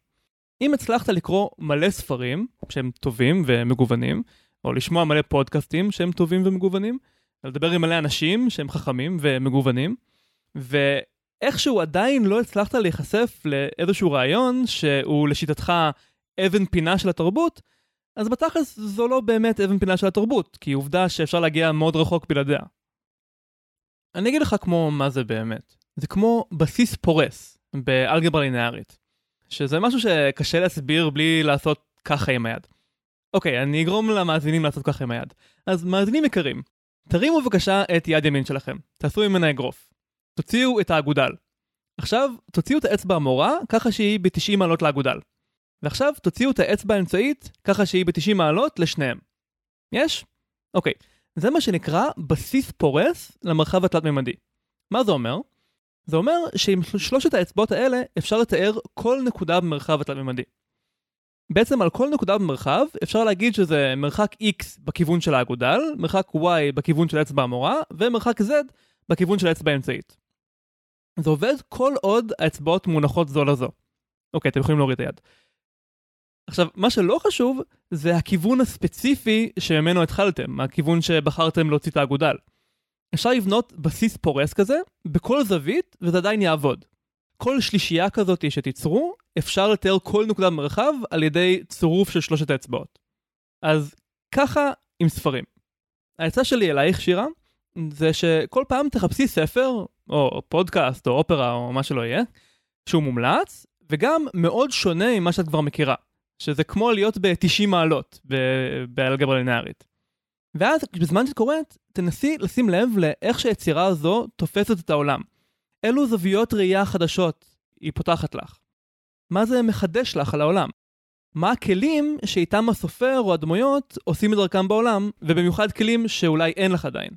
אם הצלחת לקרוא מלא ספרים שהם טובים ומגוונים, או לשמוע מלא פודקאסטים שהם טובים ומגוונים, לדבר עם מלא אנשים שהם חכמים ומגוונים, ואיכשהו עדיין לא הצלחת להיחשף לאיזשהו רעיון שהוא לשיטתך אבן פינה של התרבות, אז בתכלס זו לא באמת אבן פינה של התרבות, כי עובדה שאפשר להגיע מאוד רחוק בלעדיה. אני אגיד לך כמו מה זה באמת. זה כמו בסיס פורס באלגברה לינארית. שזה משהו שקשה להסביר בלי לעשות ככה עם היד. אוקיי, אני אגרום למאזינים לעשות ככה עם היד. אז מאזינים יקרים, תרימו בבקשה את יד ימין שלכם, תעשו ממנה אגרוף. תוציאו את האגודל. עכשיו, תוציאו את האצבע המורה ככה שהיא ב-90 מעלות לאגודל. ועכשיו תוציאו את האצבע האמצעית ככה שהיא ב-90 מעלות לשניהם. יש? אוקיי. זה מה שנקרא בסיס פורס למרחב התלת-ממדי. מה זה אומר? זה אומר שעם שלושת האצבעות האלה אפשר לתאר כל נקודה במרחב התלת-ממדי. בעצם על כל נקודה במרחב אפשר להגיד שזה מרחק x בכיוון של האגודל, מרחק y בכיוון של אצבע המורה, ומרחק z בכיוון של האצבע האמצעית. זה עובד כל עוד האצבעות מונחות זו לזו. אוקיי, אתם יכולים להוריד את היד. עכשיו, מה שלא חשוב זה הכיוון הספציפי שממנו התחלתם, הכיוון שבחרתם להוציא את האגודל. אפשר לבנות בסיס פורס כזה בכל זווית וזה עדיין יעבוד. כל שלישייה כזאת שתיצרו, אפשר לתאר כל נקודה במרחב על ידי צירוף של שלושת האצבעות. אז ככה עם ספרים. העצה שלי אלייך, שירה, זה שכל פעם תחפשי ספר, או פודקאסט, או אופרה, או מה שלא יהיה, שהוא מומלץ, וגם מאוד שונה ממה שאת כבר מכירה. שזה כמו להיות ב-90 מעלות באלגברה לינארית. ואז בזמן שאת קוראת, תנסי לשים לב לאיך שהיצירה הזו תופסת את העולם. אילו זוויות ראייה חדשות היא פותחת לך. מה זה מחדש לך על העולם? מה הכלים שאיתם הסופר או הדמויות עושים את דרכם בעולם, ובמיוחד כלים שאולי אין לך עדיין.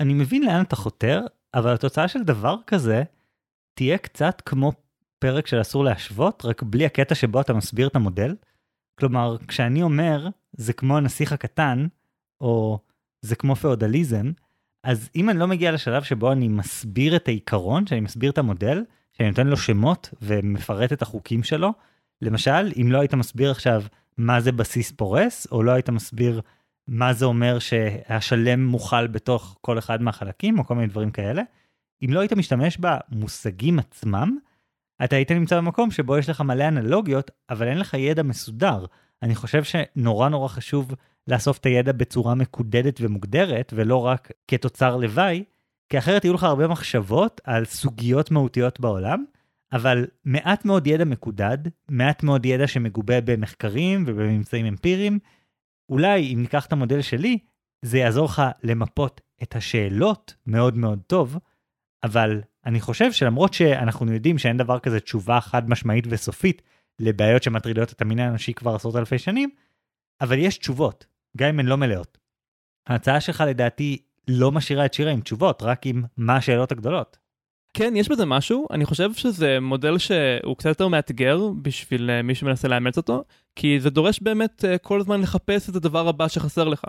אני מבין לאן אתה חותר, אבל התוצאה של דבר כזה תהיה קצת כמו פרק של אסור להשוות, רק בלי הקטע שבו אתה מסביר את המודל. כלומר, כשאני אומר, זה כמו הנסיך הקטן, או זה כמו פאודליזם, אז אם אני לא מגיע לשלב שבו אני מסביר את העיקרון, שאני מסביר את המודל, שאני נותן לו שמות ומפרט את החוקים שלו, למשל, אם לא היית מסביר עכשיו מה זה בסיס פורס, או לא היית מסביר מה זה אומר שהשלם מוכל בתוך כל אחד מהחלקים, או כל מיני דברים כאלה, אם לא היית משתמש במושגים עצמם, אתה היית נמצא במקום שבו יש לך מלא אנלוגיות, אבל אין לך ידע מסודר. אני חושב שנורא נורא חשוב לאסוף את הידע בצורה מקודדת ומוגדרת, ולא רק כתוצר לוואי, כי אחרת יהיו לך הרבה מחשבות על סוגיות מהותיות בעולם, אבל מעט מאוד ידע מקודד, מעט מאוד ידע שמגובה במחקרים ובממצאים אמפיריים. אולי אם ניקח את המודל שלי, זה יעזור לך למפות את השאלות מאוד מאוד טוב, אבל אני חושב שלמרות שאנחנו יודעים שאין דבר כזה תשובה חד משמעית וסופית לבעיות שמטרידות את המין האנושי כבר עשרות אלפי שנים, אבל יש תשובות, גם אם הן לא מלאות. ההצעה שלך לדעתי לא משאירה את שירה עם תשובות, רק עם מה השאלות הגדולות. כן, יש בזה משהו. אני חושב שזה מודל שהוא קצת יותר מאתגר בשביל אה, מי שמנסה לאמץ אותו, כי זה דורש באמת אה, כל הזמן לחפש את הדבר הבא שחסר לך.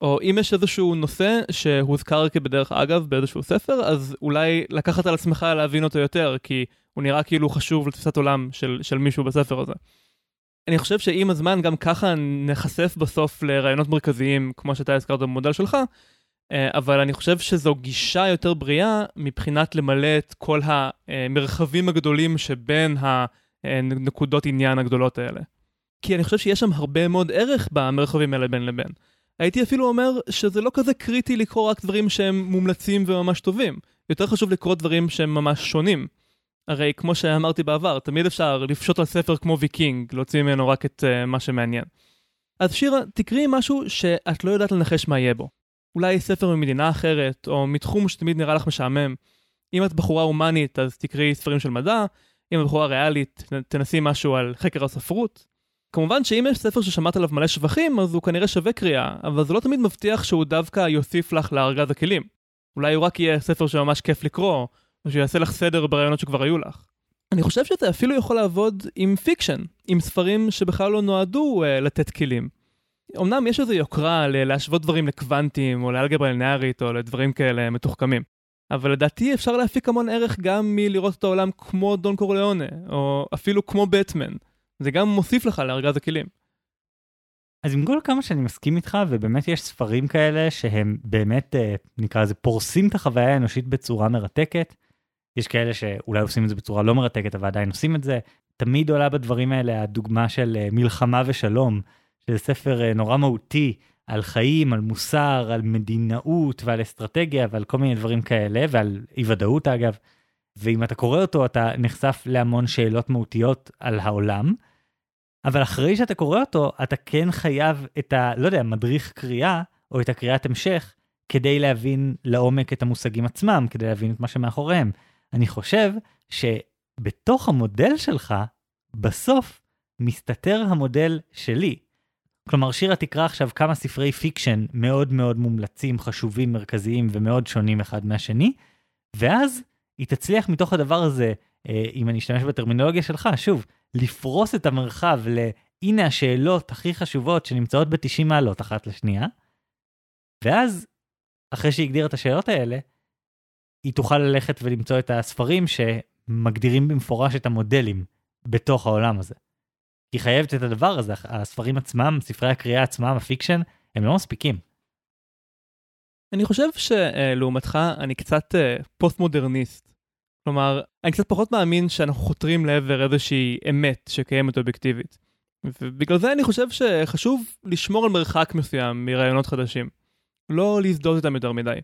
או אם יש איזשהו נושא שהוזכר כבדרך אגב באיזשהו ספר, אז אולי לקחת על עצמך להבין אותו יותר, כי הוא נראה כאילו חשוב לתפיסת עולם של, של מישהו בספר הזה. אני חושב שעם הזמן גם ככה נחשף בסוף לרעיונות מרכזיים, כמו שאתה הזכרת במודל שלך, אבל אני חושב שזו גישה יותר בריאה מבחינת למלא את כל המרחבים הגדולים שבין הנקודות עניין הגדולות האלה. כי אני חושב שיש שם הרבה מאוד ערך במרחבים האלה בין לבין. הייתי אפילו אומר שזה לא כזה קריטי לקרוא רק דברים שהם מומלצים וממש טובים. יותר חשוב לקרוא דברים שהם ממש שונים. הרי כמו שאמרתי בעבר, תמיד אפשר לפשוט על ספר כמו ויקינג, להוציא ממנו רק את uh, מה שמעניין. אז שירה, תקראי משהו שאת לא יודעת לנחש מה יהיה בו. אולי ספר ממדינה אחרת, או מתחום שתמיד נראה לך משעמם. אם את בחורה הומנית, אז תקראי ספרים של מדע, אם את בחורה ריאלית, תנסי משהו על חקר הספרות. כמובן שאם יש ספר ששמעת עליו מלא שבחים, אז הוא כנראה שווה קריאה, אבל זה לא תמיד מבטיח שהוא דווקא יוסיף לך לארגז הכלים. אולי הוא רק יהיה ספר שממש כיף לקרוא, או שיעשה לך סדר ברעיונות שכבר היו לך. אני חושב שזה אפילו יכול לעבוד עם fiction, עם ספרים שבכלל לא נועדו אה, לתת כלים. אמנם יש איזו יוקרה להשוות דברים לקוונטים, או לאלגברה לינארית, או לדברים כאלה מתוחכמים. אבל לדעתי אפשר להפיק המון ערך גם מלראות את העולם כמו דון קורליאונה, או אפילו כמו בטמן. זה גם מוסיף לך לארגז הכלים. אז עם כל כמה שאני מסכים איתך, ובאמת יש ספרים כאלה שהם באמת, אה, נקרא לזה, פורסים את החוויה האנושית בצורה מרתקת. יש כאלה שאולי עושים את זה בצורה לא מרתקת, אבל עדיין עושים את זה. תמיד עולה בדברים האלה הדוגמה של אה, מלחמה ושלום, שזה ספר אה, נורא מהותי על חיים, על מוסר, על מדינאות ועל אסטרטגיה ועל כל מיני דברים כאלה, ועל אי ודאות אגב. ואם אתה קורא אותו אתה נחשף להמון שאלות מהותיות על העולם. אבל אחרי שאתה קורא אותו, אתה כן חייב את ה... לא יודע, מדריך קריאה, או את הקריאת המשך, כדי להבין לעומק את המושגים עצמם, כדי להבין את מה שמאחוריהם. אני חושב שבתוך המודל שלך, בסוף מסתתר המודל שלי. כלומר, שירה תקרא עכשיו כמה ספרי fiction מאוד מאוד מומלצים, חשובים, מרכזיים ומאוד שונים אחד מהשני, ואז היא תצליח מתוך הדבר הזה, אה, אם אני אשתמש בטרמינולוגיה שלך, שוב, לפרוס את המרחב להנה השאלות הכי חשובות שנמצאות ב-90 מעלות אחת לשנייה, ואז, אחרי שהיא הגדירה את השאלות האלה, היא תוכל ללכת ולמצוא את הספרים שמגדירים במפורש את המודלים בתוך העולם הזה. היא חייבת את הדבר הזה, הספרים עצמם, ספרי הקריאה עצמם, ה fiction, הם לא מספיקים. אני חושב שלעומתך אני קצת אה, פוסט-מודרניסט. כלומר, אני קצת פחות מאמין שאנחנו חותרים לעבר איזושהי אמת שקיימת אובייקטיבית. ובגלל זה אני חושב שחשוב לשמור על מרחק מסוים מרעיונות חדשים. לא להזדות איתם יותר מדי.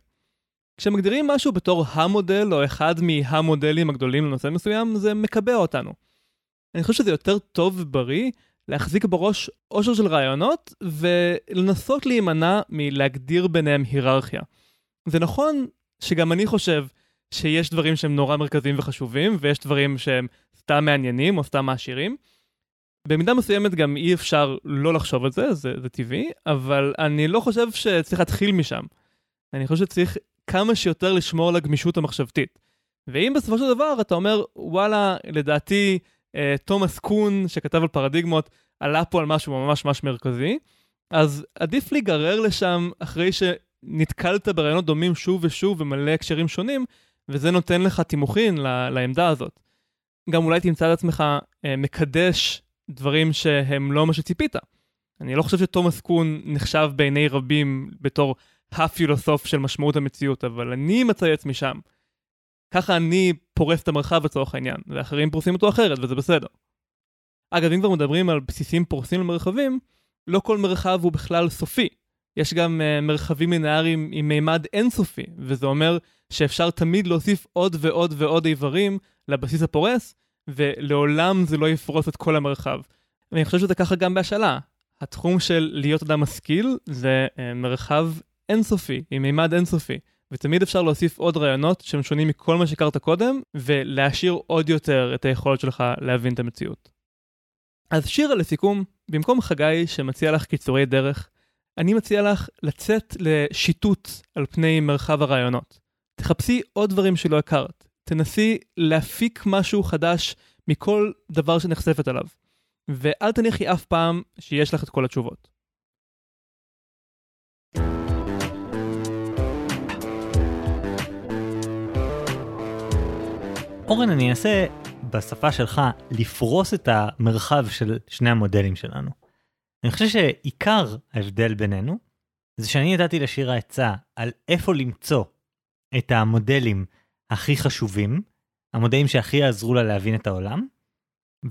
כשמגדירים משהו בתור המודל או אחד מהמודלים הגדולים לנושא מסוים, זה מקבע אותנו. אני חושב שזה יותר טוב ובריא להחזיק בראש אושר של רעיונות ולנסות להימנע מלהגדיר ביניהם היררכיה. זה נכון שגם אני חושב שיש דברים שהם נורא מרכזיים וחשובים, ויש דברים שהם סתם מעניינים או סתם מעשירים. במידה מסוימת גם אי אפשר לא לחשוב על זה, זה, זה טבעי, אבל אני לא חושב שצריך להתחיל משם. אני חושב שצריך כמה שיותר לשמור על הגמישות המחשבתית. ואם בסופו של דבר אתה אומר, וואלה, לדעתי, תומאס קון, שכתב על פרדיגמות, עלה פה על משהו ממש ממש מרכזי, אז עדיף להיגרר לשם אחרי שנתקלת ברעיונות דומים שוב ושוב ומלא הקשרים שונים, וזה נותן לך תימוכין לעמדה הזאת. גם אולי תמצא את עצמך אה, מקדש דברים שהם לא מה שציפית. אני לא חושב שתומאס קון נחשב בעיני רבים בתור הפילוסוף של משמעות המציאות, אבל אני מצייץ משם. ככה אני פורס את המרחב לצורך העניין, ואחרים פורסים אותו אחרת, וזה בסדר. אגב, אם כבר מדברים על בסיסים פורסים למרחבים, לא כל מרחב הוא בכלל סופי. יש גם uh, מרחבים לינאריים עם מימד אינסופי, וזה אומר שאפשר תמיד להוסיף עוד ועוד ועוד איברים לבסיס הפורס, ולעולם זה לא יפרוס את כל המרחב. ואני חושב שזה ככה גם בהשאלה. התחום של להיות אדם משכיל זה uh, מרחב אינסופי, עם מימד אינסופי. ותמיד אפשר להוסיף עוד רעיונות שהם שונים מכל מה שהכרת קודם, ולהעשיר עוד יותר את היכולת שלך להבין את המציאות. אז שירה לסיכום, במקום חגי שמציע לך קיצורי דרך, אני מציע לך לצאת לשיטוט על פני מרחב הרעיונות. תחפשי עוד דברים שלא הכרת. תנסי להפיק משהו חדש מכל דבר שנחשפת עליו. ואל תניחי אף פעם שיש לך את כל התשובות. אורן, אני אנסה בשפה שלך לפרוס את המרחב של שני המודלים שלנו. אני חושב שעיקר ההבדל בינינו זה שאני נתתי לשירה עצה על איפה למצוא את המודלים הכי חשובים, המודלים שהכי יעזרו לה להבין את העולם,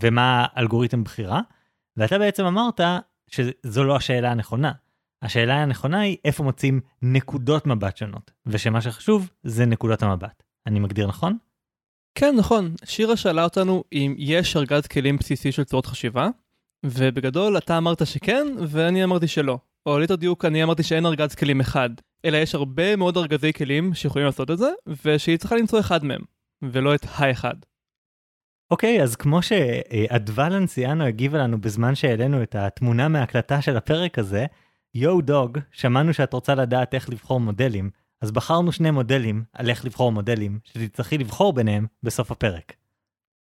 ומה האלגוריתם בחירה, ואתה בעצם אמרת שזו לא השאלה הנכונה. השאלה הנכונה היא איפה מוצאים נקודות מבט שונות, ושמה שחשוב זה נקודות המבט. אני מגדיר נכון? כן, נכון. שירה שאלה אותנו אם יש ארגז כלים בסיסי של צורות חשיבה, ובגדול אתה אמרת שכן, ואני אמרתי שלא. או ליתר דיוק, אני אמרתי שאין ארגז כלים אחד, אלא יש הרבה מאוד ארגזי כלים שיכולים לעשות את זה, ושהיא צריכה למצוא אחד מהם, ולא את האחד. אוקיי, okay, אז כמו שאדוולן אנסיאנו הגיבה לנו בזמן שהעלינו את התמונה מההקלטה של הפרק הזה, יו דוג, שמענו שאת רוצה לדעת איך לבחור מודלים, אז בחרנו שני מודלים על איך לבחור מודלים, שתצטרכי לבחור ביניהם בסוף הפרק.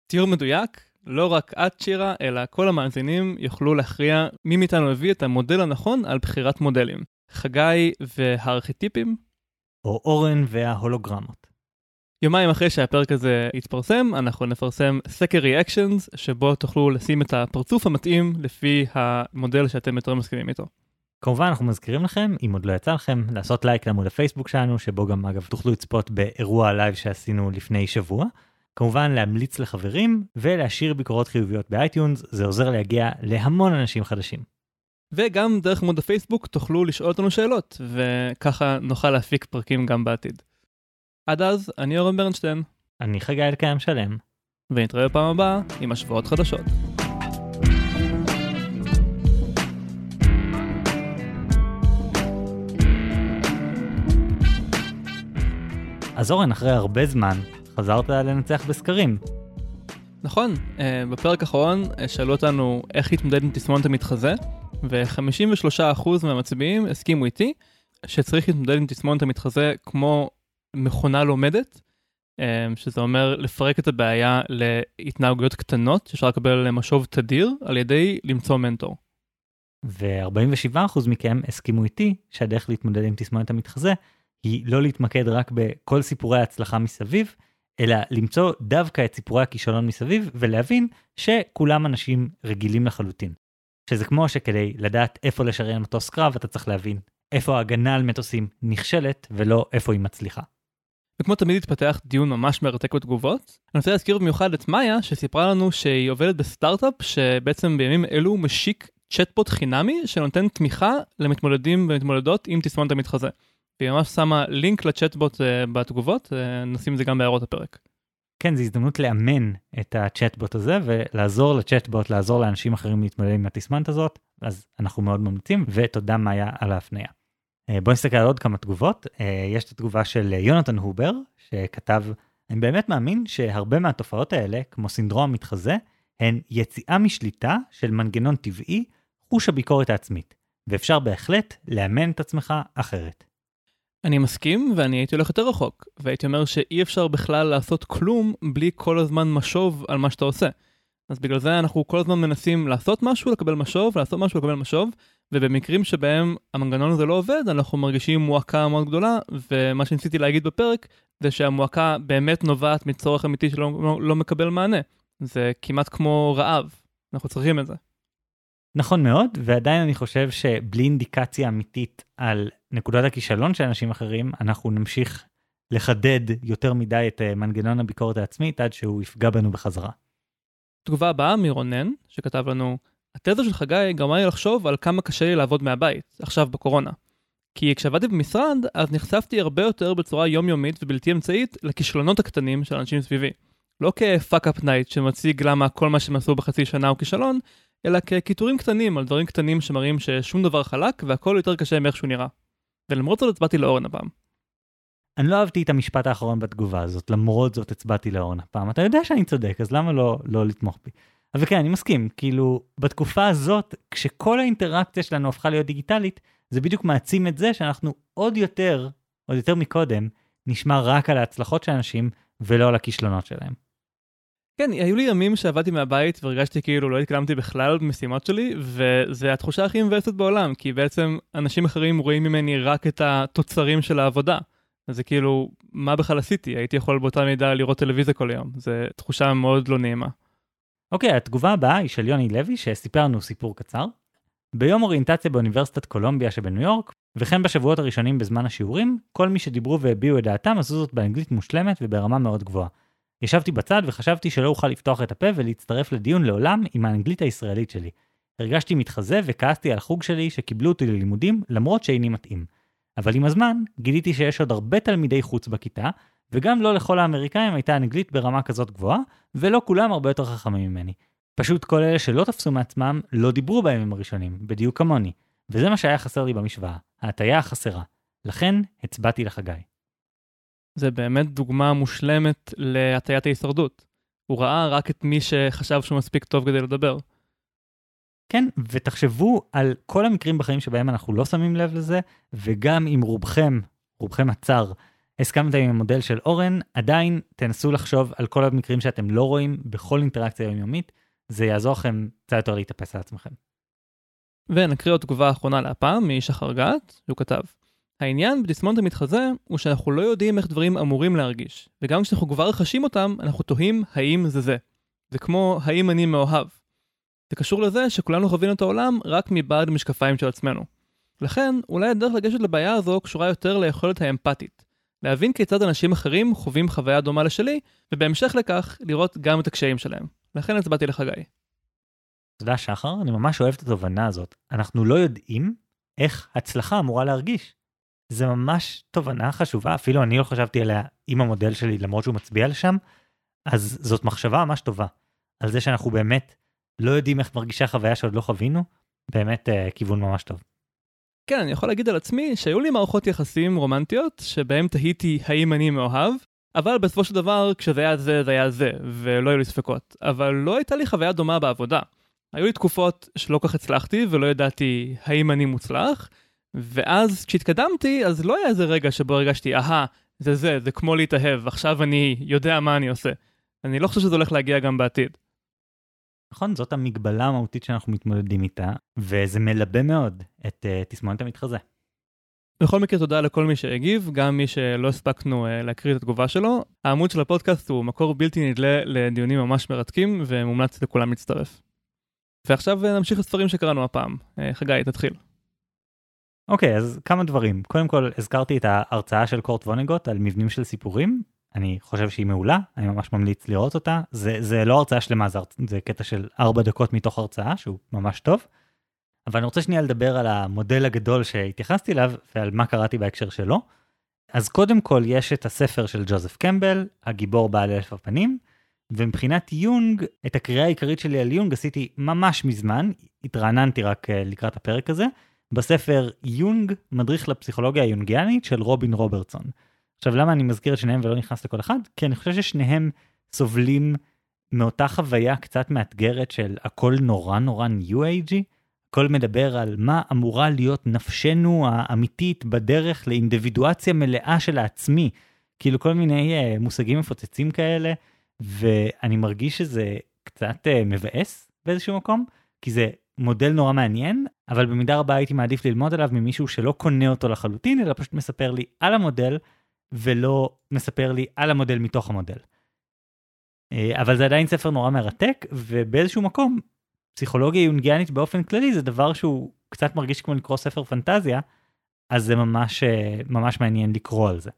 תיאור מדויק, לא רק את שירה, אלא כל המאזינים יוכלו להכריע מי מאיתנו הביא את המודל הנכון על בחירת מודלים. חגי והארכיטיפים. או אורן וההולוגרמות. יומיים אחרי שהפרק הזה יתפרסם, אנחנו נפרסם סקר ריאקשנס, שבו תוכלו לשים את הפרצוף המתאים לפי המודל שאתם יותר מסכימים איתו. כמובן אנחנו מזכירים לכם, אם עוד לא יצא לכם, לעשות לייק לעמוד הפייסבוק שלנו, שבו גם אגב תוכלו לצפות באירוע הלייב שעשינו לפני שבוע. כמובן להמליץ לחברים ולהשאיר ביקורות חיוביות ב iTunes, זה עוזר להגיע להמון אנשים חדשים. וגם דרך עמוד הפייסבוק תוכלו לשאול אותנו שאלות, וככה נוכל להפיק פרקים גם בעתיד. עד אז, אני אורן ברנשטיין. אני חגי אלקיים שלם. ונתראה בפעם הבאה עם השוואות חדשות. אז אורן, אחרי הרבה זמן, חזרת לנצח בסקרים. נכון, אה, בפרק האחרון אה, שאלו אותנו איך להתמודד עם תסמונת המתחזה, ו-53% מהמצביעים הסכימו איתי שצריך להתמודד עם תסמונת המתחזה כמו מכונה לומדת, אה, שזה אומר לפרק את הבעיה להתנהגויות קטנות שאפשר לקבל משוב תדיר על ידי למצוא מנטור. ו-47% מכם הסכימו איתי שהדרך להתמודד עם תסמונת המתחזה היא לא להתמקד רק בכל סיפורי ההצלחה מסביב, אלא למצוא דווקא את סיפורי הכישלון מסביב ולהבין שכולם אנשים רגילים לחלוטין. שזה כמו שכדי לדעת איפה לשריין מטוס קרב אתה צריך להבין איפה ההגנה על מטוסים נכשלת ולא איפה היא מצליחה. וכמו תמיד התפתח דיון ממש מרתק בתגובות. אני רוצה להזכיר במיוחד את מאיה שסיפרה לנו שהיא עובדת בסטארט-אפ שבעצם בימים אלו משיק צ'טבוט חינמי שנותן תמיכה למתמודדים ומתמודדות עם תסמונת המתחזה. והיא ממש שמה לינק לצ'טבוט uh, בתגובות, uh, נשים את זה גם בהערות הפרק. כן, זו הזדמנות לאמן את הצ'טבוט הזה ולעזור לצ'טבוט, לעזור לאנשים אחרים להתמודד עם התסמונת הזאת, אז אנחנו מאוד ממליצים, ותודה מאיה על ההפניה. אה, בואו נסתכל על עוד כמה תגובות. אה, יש את התגובה של יונתן הובר, שכתב, אני באמת מאמין שהרבה מהתופעות האלה, כמו סינדרום המתחזה, הן יציאה משליטה של מנגנון טבעי, חוש הביקורת העצמית, ואפשר בהחלט לאמן את עצמך אחרת. אני מסכים, ואני הייתי הולך יותר רחוק, והייתי אומר שאי אפשר בכלל לעשות כלום בלי כל הזמן משוב על מה שאתה עושה. אז בגלל זה אנחנו כל הזמן מנסים לעשות משהו, לקבל משוב, לעשות משהו, לקבל משוב, ובמקרים שבהם המנגנון הזה לא עובד, אנחנו מרגישים מועקה מאוד גדולה, ומה שניסיתי להגיד בפרק, זה שהמועקה באמת נובעת מצורך אמיתי שלא לא, לא מקבל מענה. זה כמעט כמו רעב, אנחנו צריכים את זה. נכון מאוד, ועדיין אני חושב שבלי אינדיקציה אמיתית על נקודת הכישלון של אנשים אחרים, אנחנו נמשיך לחדד יותר מדי את אה, מנגנון הביקורת העצמית עד שהוא יפגע בנו בחזרה. תגובה הבאה מרונן, שכתב לנו, התזה של חגי גרמה לי לחשוב על כמה קשה לי לעבוד מהבית, עכשיו בקורונה. כי כשעבדתי במשרד, אז נחשפתי הרבה יותר בצורה יומיומית ובלתי אמצעית לכישלונות הקטנים של אנשים סביבי. לא כ fuckup night שמציג למה כל מה שהם עשו בחצי שנה הוא כישלון, אלא כקיטורים קטנים על דברים קטנים שמראים ששום דבר חלק והכל יותר קשה מאיך שהוא נראה. ולמרות זאת הצבעתי לאורן הפעם. אני לא אהבתי את המשפט האחרון בתגובה הזאת, למרות זאת הצבעתי לאורן הפעם. אתה יודע שאני צודק, אז למה לא, לא לתמוך בי? אבל כן, אני מסכים, כאילו, בתקופה הזאת, כשכל האינטראקציה שלנו הפכה להיות דיגיטלית, זה בדיוק מעצים את זה שאנחנו עוד יותר, עוד יותר מקודם, נשמע רק על ההצלחות של אנשים ולא על הכישלונות שלהם. כן, היו לי ימים שעבדתי מהבית והרגשתי כאילו לא התקדמתי בכלל במשימות שלי, וזה התחושה הכי מבאסת בעולם, כי בעצם אנשים אחרים רואים ממני רק את התוצרים של העבודה. אז זה כאילו, מה בכלל עשיתי? הייתי יכול באותה מידה לראות טלוויזיה כל היום. זו תחושה מאוד לא נעימה. אוקיי, okay, התגובה הבאה היא של יוני לוי, שסיפר לנו סיפור קצר. ביום אוריינטציה באוניברסיטת קולומביה שבניו יורק, וכן בשבועות הראשונים בזמן השיעורים, כל מי שדיברו והביעו את דעתם עשו זאת באנגלית מושלמת וברמה מאוד גבוהה. ישבתי בצד וחשבתי שלא אוכל לפתוח את הפה ולהצטרף לדיון לעולם עם האנגלית הישראלית שלי. הרגשתי מתחזה וכעסתי על החוג שלי שקיבלו אותי ללימודים למרות שאיני מתאים. אבל עם הזמן גיליתי שיש עוד הרבה תלמידי חוץ בכיתה, וגם לא לכל האמריקאים הייתה אנגלית ברמה כזאת גבוהה, ולא כולם הרבה יותר חכמים ממני. פשוט כל אלה שלא תפסו מעצמם לא דיברו בימים הראשונים, בדיוק כמוני. וזה מה שהיה חסר לי במשוואה, ההטייה החסרה. לכן הצבעתי לחגי. זה באמת דוגמה מושלמת להטיית ההישרדות. הוא ראה רק את מי שחשב שהוא מספיק טוב כדי לדבר. כן, ותחשבו על כל המקרים בחיים שבהם אנחנו לא שמים לב לזה, וגם אם רובכם, רובכם הצר, הסכמתם עם המודל של אורן, עדיין תנסו לחשוב על כל המקרים שאתם לא רואים בכל אינטראקציה יומיומית, זה יעזור לכם קצת יותר להתאפס על עצמכם. ונקריא עוד תגובה אחרונה להפעם משחר גת, הוא כתב העניין בתסמונת המתחזה הוא שאנחנו לא יודעים איך דברים אמורים להרגיש, וגם כשאנחנו כבר חשים אותם, אנחנו תוהים האם זה זה. זה כמו האם אני מאוהב. זה קשור לזה שכולנו חווינו את העולם רק מבעד המשקפיים של עצמנו. לכן, אולי הדרך לגשת לבעיה הזו קשורה יותר ליכולת האמפתית. להבין כיצד אנשים אחרים חווים חוויה דומה לשלי, ובהמשך לכך, לראות גם את הקשיים שלהם. לכן הצבעתי לחגי. תודה שחר, אני ממש אוהב את התובנה הזאת. אנחנו לא יודעים איך הצלחה אמורה להרגיש. זה ממש תובנה חשובה, אפילו אני לא חשבתי עליה עם המודל שלי, למרות שהוא מצביע לשם, אז זאת מחשבה ממש טובה. על זה שאנחנו באמת לא יודעים איך מרגישה חוויה שעוד לא חווינו, באמת uh, כיוון ממש טוב. כן, אני יכול להגיד על עצמי שהיו לי מערכות יחסים רומנטיות, שבהם תהיתי האם אני מאוהב, אבל בסופו של דבר, כשזה היה זה, זה היה זה, ולא היו לי ספקות. אבל לא הייתה לי חוויה דומה בעבודה. היו לי תקופות שלא כך הצלחתי ולא ידעתי האם אני מוצלח, ואז כשהתקדמתי, אז לא היה איזה רגע שבו הרגשתי, אהה, זה זה, זה כמו להתאהב, עכשיו אני יודע מה אני עושה. אני לא חושב שזה הולך להגיע גם בעתיד. נכון, זאת המגבלה המהותית שאנחנו מתמודדים איתה, וזה מלבה מאוד את uh, תסמונת המתחזה. בכל מקרה תודה לכל מי שהגיב, גם מי שלא הספקנו uh, להקריא את התגובה שלו. העמוד של הפודקאסט הוא מקור בלתי נדלה לדיונים ממש מרתקים, ומומלץ לכולם להצטרף. ועכשיו uh, נמשיך לספרים שקראנו הפעם. Uh, חגי, תתחיל. אוקיי, אז כמה דברים. קודם כל, הזכרתי את ההרצאה של קורט וונגוט על מבנים של סיפורים. אני חושב שהיא מעולה, אני ממש ממליץ לראות אותה. זה, זה לא הרצאה שלמה, זה, זה קטע של 4 דקות מתוך הרצאה, שהוא ממש טוב. אבל אני רוצה שנייה לדבר על המודל הגדול שהתייחסתי אליו ועל מה קראתי בהקשר שלו. אז קודם כל יש את הספר של ג'וזף קמבל, הגיבור בעל אלף הפנים, ומבחינת יונג, את הקריאה העיקרית שלי על יונג עשיתי ממש מזמן, התרעננתי רק אה, לקראת הפרק הזה, בספר יונג, מדריך לפסיכולוגיה היונגיאנית של רובין רוברטסון. עכשיו למה אני מזכיר את שניהם ולא נכנס לכל אחד? כי אני חושב ששניהם סובלים מאותה חוויה קצת מאתגרת של הכל נורא נורא ניו אייג'י. הכל מדבר על מה אמורה להיות נפשנו האמיתית בדרך לאינדיבידואציה מלאה של העצמי. כאילו כל מיני uh, מושגים מפוצצים כאלה, ואני מרגיש שזה קצת uh, מבאס באיזשהו מקום, כי זה מודל נורא מעניין, אבל במידה רבה הייתי מעדיף ללמוד עליו ממישהו שלא קונה אותו לחלוטין, אלא פשוט מספר לי על המודל, ולא מספר לי על המודל מתוך המודל. אה, אבל זה עדיין ספר נורא מרתק, ובאיזשהו מקום, פסיכולוגיה יונגיאנית באופן כללי זה דבר שהוא קצת מרגיש כמו לקרוא ספר פנטזיה, אז זה ממש, אה, ממש מעניין לקרוא על זה.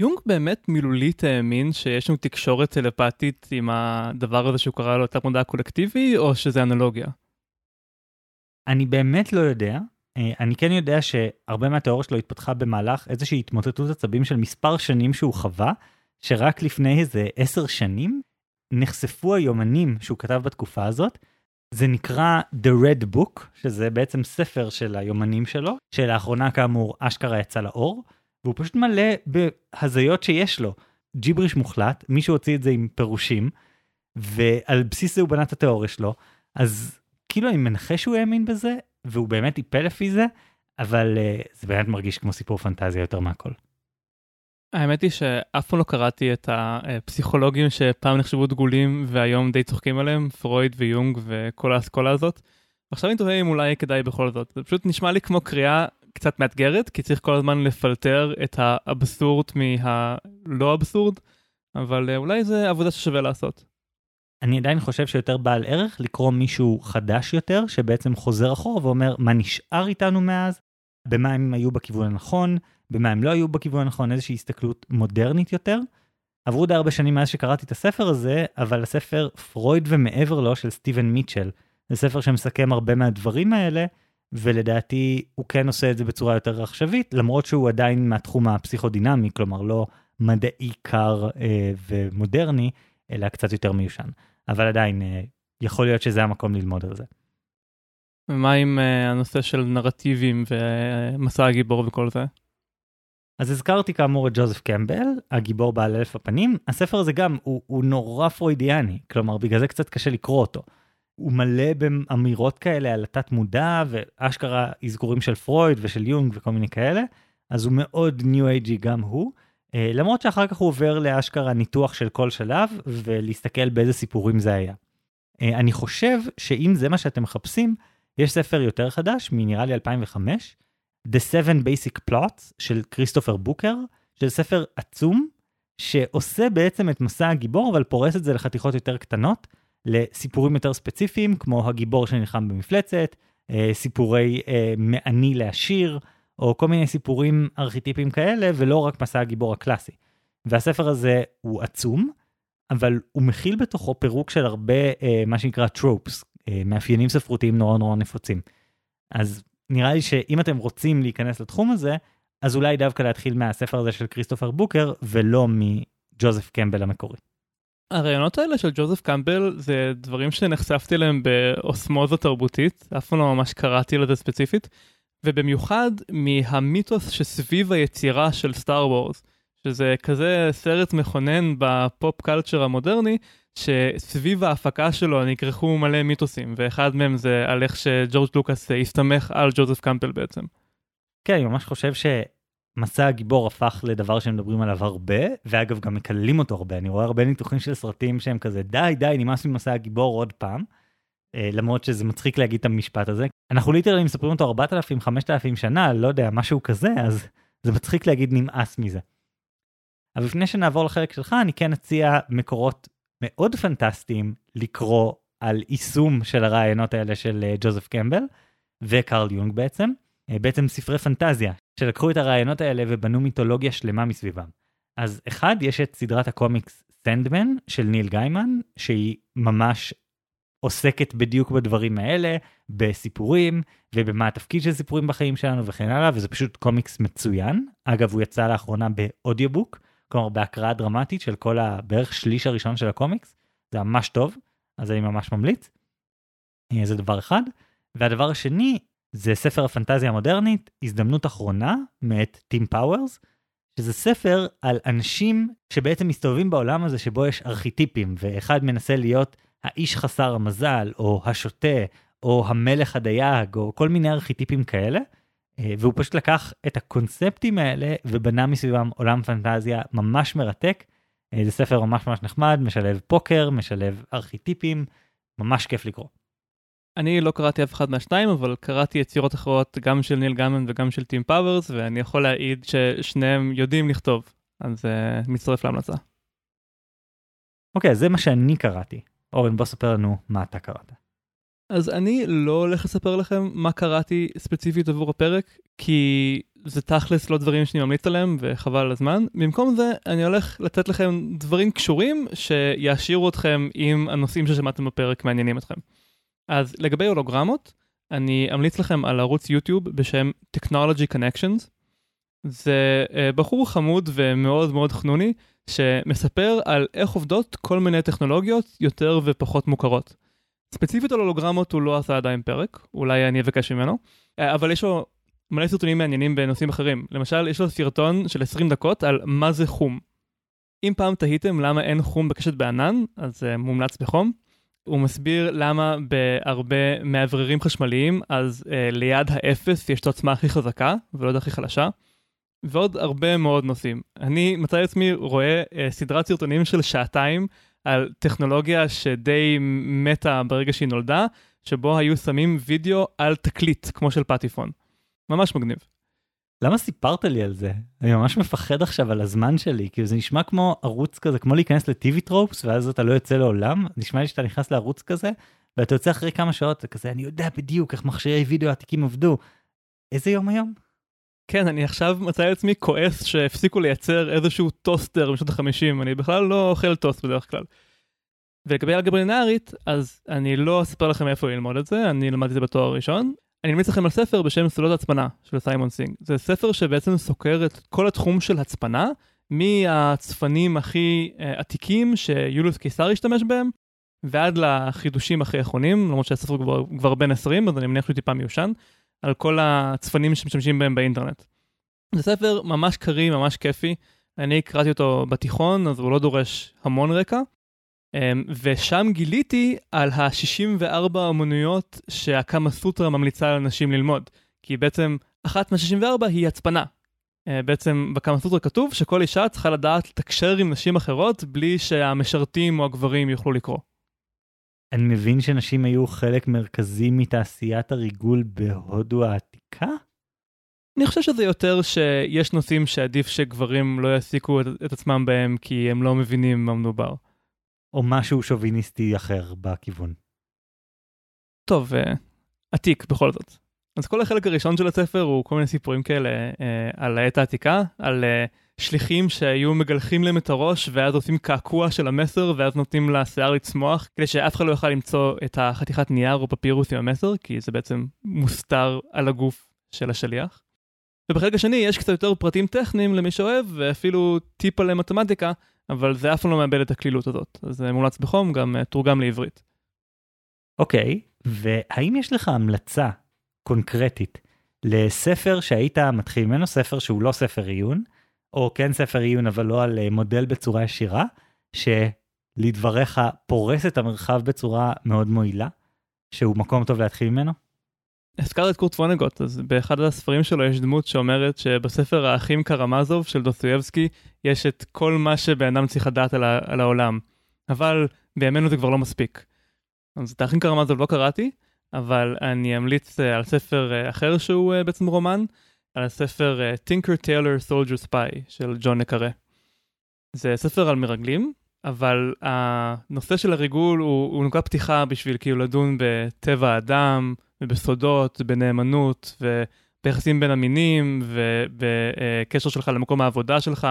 יונג באמת מילולית האמין שיש לנו תקשורת טלפתית עם הדבר הזה שהוא קרא לו יותר מודע קולקטיבי, או שזה אנלוגיה? אני באמת לא יודע. אה, אני כן יודע שהרבה מהתיאוריה שלו התפתחה במהלך איזושהי התמוטטות עצבים של מספר שנים שהוא חווה, שרק לפני איזה עשר שנים נחשפו היומנים שהוא כתב בתקופה הזאת. זה נקרא The Red Book, שזה בעצם ספר של היומנים שלו, שלאחרונה כאמור אשכרה יצא לאור, והוא פשוט מלא בהזיות שיש לו. ג'יבריש מוחלט, מישהו הוציא את זה עם פירושים, ועל בסיס זה הוא בנה את התיאוריה שלו, אז כאילו אני מנחש שהוא האמין בזה, והוא באמת טיפל לפי זה, אבל uh, זה באמת מרגיש כמו סיפור פנטזיה יותר מהכל. האמת היא שאף פעם לא קראתי את הפסיכולוגים שפעם נחשבו דגולים והיום די צוחקים עליהם, פרויד ויונג וכל האסכולה הזאת. עכשיו אני תוהה אם אולי כדאי בכל זאת. זה פשוט נשמע לי כמו קריאה קצת מאתגרת, כי צריך כל הזמן לפלטר את האבסורד מהלא אבסורד, אבל אה, אולי זה עבודה ששווה לעשות. אני עדיין חושב שיותר בעל ערך לקרוא מישהו חדש יותר, שבעצם חוזר אחורה ואומר מה נשאר איתנו מאז, במה הם היו בכיוון הנכון, במה הם לא היו בכיוון הנכון, איזושהי הסתכלות מודרנית יותר. עברו די הרבה שנים מאז שקראתי את הספר הזה, אבל הספר פרויד ומעבר לו של סטיבן מיטשל, זה ספר שמסכם הרבה מהדברים האלה, ולדעתי הוא כן עושה את זה בצורה יותר עכשווית, למרות שהוא עדיין מהתחום הפסיכודינמי, כלומר לא מדעי קר אה, ומודרני, אלא קצת יותר מיושן. אבל עדיין, אה, יכול להיות שזה המקום ללמוד על זה. ומה עם uh, הנושא של נרטיבים ומסע הגיבור וכל זה? אז הזכרתי כאמור את ג'וזף קמבל, הגיבור בעל אלף הפנים. הספר הזה גם, הוא, הוא נורא פרוידיאני, כלומר בגלל זה קצת קשה לקרוא אותו. הוא מלא באמירות כאלה על התת מודע ואשכרה אזכורים של פרויד ושל יונג וכל מיני כאלה, אז הוא מאוד ניו אייג'י גם הוא. אה, למרות שאחר כך הוא עובר לאשכרה ניתוח של כל שלב ולהסתכל באיזה סיפורים זה היה. אה, אני חושב שאם זה מה שאתם מחפשים, יש ספר יותר חדש, מנראה לי 2005, The Seven Basic Plots של כריסטופר בוקר, שזה ספר עצום, שעושה בעצם את מסע הגיבור, אבל פורס את זה לחתיכות יותר קטנות, לסיפורים יותר ספציפיים, כמו הגיבור שנלחם במפלצת, אה, סיפורי אה, מעני לעשיר, או כל מיני סיפורים ארכיטיפיים כאלה, ולא רק מסע הגיבור הקלאסי. והספר הזה הוא עצום, אבל הוא מכיל בתוכו פירוק של הרבה אה, מה שנקרא טרופס, מאפיינים ספרותיים נורא נורא נפוצים. אז נראה לי שאם אתם רוצים להיכנס לתחום הזה, אז אולי דווקא להתחיל מהספר הזה של כריסטופר בוקר, ולא מג'וזף קמבל המקורי. הרעיונות האלה של ג'וזף קמבל זה דברים שנחשפתי אליהם באוסמוזה תרבותית, אף פעם לא ממש קראתי לזה ספציפית, ובמיוחד מהמיתוס שסביב היצירה של Star Wars, שזה כזה סרט מכונן ב pop culture המודרני, שסביב ההפקה שלו נכרכו מלא מיתוסים, ואחד מהם זה על איך שג'ורג' לוקאס הסתמך על ג'וזף קמבל בעצם. כן, אני ממש חושב שמסע הגיבור הפך לדבר שמדברים עליו הרבה, ואגב גם מקללים אותו הרבה, אני רואה הרבה ניתוחים של סרטים שהם כזה די די נמאס ממסע הגיבור עוד פעם. אה, למרות שזה מצחיק להגיד את המשפט הזה. אנחנו literally מספרים אותו 4,000, 5,000 שנה, לא יודע, משהו כזה, אז זה מצחיק להגיד נמאס מזה. אבל לפני שנעבור לחלק שלך, אני כן אציע מקורות מאוד פנטסטיים לקרוא על יישום של הרעיונות האלה של אה, ג'וזף קמבל וקרל יונג בעצם, בעצם ספרי פנטזיה שלקחו את הרעיונות האלה ובנו מיתולוגיה שלמה מסביבם. אז אחד, יש את סדרת הקומיקס Sandman של ניל גיימן, שהיא ממש עוסקת בדיוק בדברים האלה, בסיפורים, ובמה התפקיד של סיפורים בחיים שלנו וכן הלאה, וזה פשוט קומיקס מצוין. אגב, הוא יצא לאחרונה ב audiobook, כלומר בהקראה דרמטית של כל הבערך שליש הראשון של הקומיקס, זה ממש טוב, אז אני ממש ממליץ. אה, זה דבר אחד. והדבר השני, זה ספר הפנטזיה המודרנית, הזדמנות אחרונה, מאת טים פאוורס, שזה ספר על אנשים שבעצם מסתובבים בעולם הזה שבו יש ארכיטיפים, ואחד מנסה להיות האיש חסר המזל, או השוטה, או המלך הדייג, או כל מיני ארכיטיפים כאלה. אה, והוא פשוט לקח את הקונספטים האלה ובנה מסביבם עולם פנטזיה ממש מרתק. אה, זה ספר ממש ממש נחמד, משלב פוקר, משלב ארכיטיפים, ממש כיף לקרוא. אני לא קראתי אף אחד מהשניים, אבל קראתי יצירות אחרות גם של ניל גיימן וגם של טים פאוורס, ואני יכול להעיד ששניהם יודעים לכתוב, אז uh, מצטרף להמלצה. אוקיי, okay, זה מה שאני קראתי. אורן, בוא ספר לנו מה אתה קראת. אז אני לא הולך לספר לכם מה קראתי ספציפית עבור הפרק, כי זה תכלס לא דברים שאני ממליץ עליהם וחבל על הזמן. במקום זה, אני הולך לתת לכם דברים קשורים שיעשירו אתכם עם הנושאים ששמעתם בפרק מעניינים אתכם. אז לגבי הולוגרמות, אני אמליץ לכם על ערוץ יוטיוב בשם Technology Connections. זה uh, בחור חמוד ומאוד מאוד חנוני, שמספר על איך עובדות כל מיני טכנולוגיות יותר ופחות מוכרות. ספציפית על הולוגרמות הוא לא עשה עדיין פרק, אולי אני אבקש ממנו, uh, אבל יש לו מלא סרטונים מעניינים בנושאים אחרים. למשל, יש לו סרטון של 20 דקות על מה זה חום. אם פעם תהיתם למה אין חום בקשת בענן, אז uh, מומלץ בחום. הוא מסביר למה בהרבה מאווררים חשמליים, אז uh, ליד האפס יש את העוצמה הכי חזקה, ולא הכי חלשה. ועוד הרבה מאוד נושאים. אני מצא עצמי רואה uh, סדרת סרטונים של שעתיים על טכנולוגיה שדי מתה ברגע שהיא נולדה, שבו היו שמים וידאו על תקליט, כמו של פטיפון. ממש מגניב. למה סיפרת לי על זה? אני ממש מפחד עכשיו על הזמן שלי, כי זה נשמע כמו ערוץ כזה, כמו להיכנס לטיווי טרופס, ואז אתה לא יוצא לעולם, נשמע לי שאתה נכנס לערוץ כזה, ואתה יוצא אחרי כמה שעות, כזה, אני יודע בדיוק איך מכשירי וידאו עתיקים עבדו. איזה יום היום? כן, אני עכשיו מוצא לעצמי כועס שהפסיקו לייצר איזשהו טוסטר בשנות ה-50, אני בכלל לא אוכל טוסט בדרך כלל. ולגבי אלגברה לינארית, אז אני לא אספר לכם איפה ללמוד את זה, אני למדתי את זה בתואר הראשון, אני אמליץ לכם על ספר בשם סודות ההצפנה של סיימון סינג. זה ספר שבעצם סוקר את כל התחום של הצפנה, מהצפנים הכי אה, עתיקים שיוליוס קיסר השתמש בהם, ועד לחידושים הכי אחרונים, למרות שהספר כבר, כבר בן 20, אז אני מניח שהוא טיפה מיושן, על כל הצפנים שמשתמשים בהם באינטרנט. זה ספר ממש קריא, ממש כיפי. אני קראתי אותו בתיכון, אז הוא לא דורש המון רקע. Um, ושם גיליתי על ה-64 אמנויות שהקמה סוטרה ממליצה לאנשים ללמוד. כי בעצם אחת מה-64 היא הצפנה. Uh, בעצם בקמה סוטרה כתוב שכל אישה צריכה לדעת לתקשר עם נשים אחרות בלי שהמשרתים או הגברים יוכלו לקרוא. אני מבין שנשים היו חלק מרכזי מתעשיית הריגול בהודו העתיקה? אני חושב שזה יותר שיש נושאים שעדיף שגברים לא יעסיקו את, את עצמם בהם כי הם לא מבינים מה מדובר. או משהו שוביניסטי אחר בכיוון. טוב, uh, עתיק בכל זאת. אז כל החלק הראשון של הספר הוא כל מיני סיפורים כאלה uh, על העת העתיקה, על uh, שליחים שהיו מגלחים להם את הראש ואז עושים קעקוע של המסר ואז נותנים לשיער לצמוח כדי שאף אחד לא יוכל למצוא את החתיכת נייר או פפירוס עם המסר כי זה בעצם מוסתר על הגוף של השליח. ובחלק השני יש קצת יותר פרטים טכניים למי שאוהב ואפילו טיפ על מתמטיקה אבל זה אף פעם לא מאבד את הקלילות הזאת. אז זה מומלץ בחום, גם uh, תורגם לעברית. אוקיי, okay, והאם יש לך המלצה קונקרטית לספר שהיית מתחיל ממנו, ספר שהוא לא ספר עיון, או כן ספר עיון אבל לא על uh, מודל בצורה ישירה, שלדבריך פורס את המרחב בצורה מאוד מועילה, שהוא מקום טוב להתחיל ממנו? הזכרת את קורט פונגוט, אז באחד הספרים שלו יש דמות שאומרת שבספר האחים קרמזוב של דוסטויבסקי יש את כל מה שבן אדם צריך לדעת על, על העולם. אבל בימינו זה כבר לא מספיק. אז את האחים קרמזוב לא קראתי, אבל אני אמליץ על ספר אחר שהוא בעצם רומן, על הספר Tinker Taylor Soldier Spy של ג'ון נקרה. זה ספר על מרגלים, אבל הנושא של הריגול הוא, הוא נקרא פתיחה בשביל כאילו לדון בטבע האדם, ובסודות, בנאמנות, וביחסים בין המינים, ובקשר שלך למקום העבודה שלך.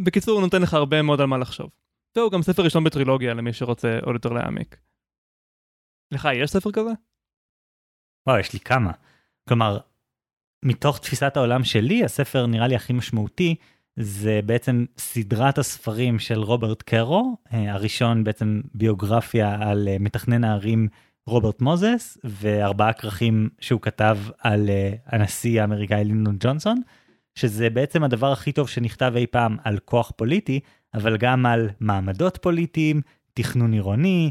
בקיצור, הוא נותן לך הרבה מאוד על מה לחשוב. זהו גם ספר ראשון בטרילוגיה למי שרוצה עוד יותר להעמיק. לך יש ספר כזה? וואו, יש לי כמה. כלומר, מתוך תפיסת העולם שלי, הספר נראה לי הכי משמעותי, זה בעצם סדרת הספרים של רוברט קרו, אה, הראשון בעצם ביוגרפיה על אה, מתכנן הערים רוברט מוזס, וארבעה כרכים שהוא כתב על אה, הנשיא האמריקאי לינדון ג'ונסון, שזה בעצם הדבר הכי טוב שנכתב אי פעם על כוח פוליטי, אבל גם על מעמדות פוליטיים, תכנון עירוני,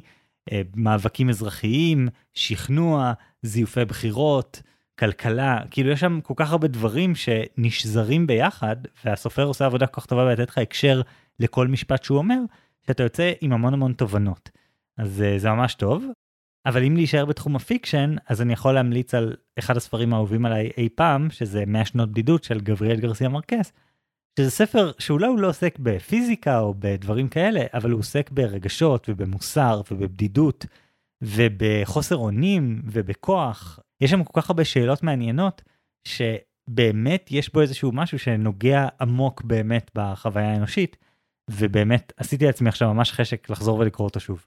מאבקים אזרחיים, שכנוע, זיופי בחירות, כלכלה, כאילו יש שם כל כך הרבה דברים שנשזרים ביחד, והסופר עושה עבודה כל כך טובה בלתת לך הקשר לכל משפט שהוא אומר, שאתה יוצא עם המון המון תובנות. אז אה, זה ממש טוב. אבל אם להישאר בתחום ה fiction, אז אני יכול להמליץ על אחד הספרים האהובים עליי אי פעם, שזה 100 שנות בדידות של גבריאל גרסיה מרקס, שזה ספר שאולי הוא לא עוסק בפיזיקה או בדברים כאלה, אבל הוא עוסק ברגשות ובמוסר ובבדידות ובחוסר אונים ובכוח יש שם כל כך הרבה שאלות מעניינות, שבאמת יש בו איזשהו משהו שנוגע עמוק באמת בחוויה האנושית, ובאמת עשיתי לעצמי עכשיו ממש חשק לחזור ולקרוא אותו שוב.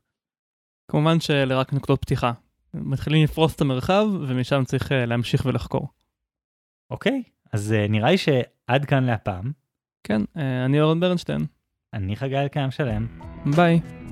כמובן שאלה רק נקודות פתיחה. מתחילים לפרוס את המרחב, ומשם צריך אה, להמשיך ולחקור. אוקיי, אז אה, נראה לי שעד כאן להפעם. כן, אה, אני אורן ברנשטיין. אני חגי אלקיים שלם. ביי.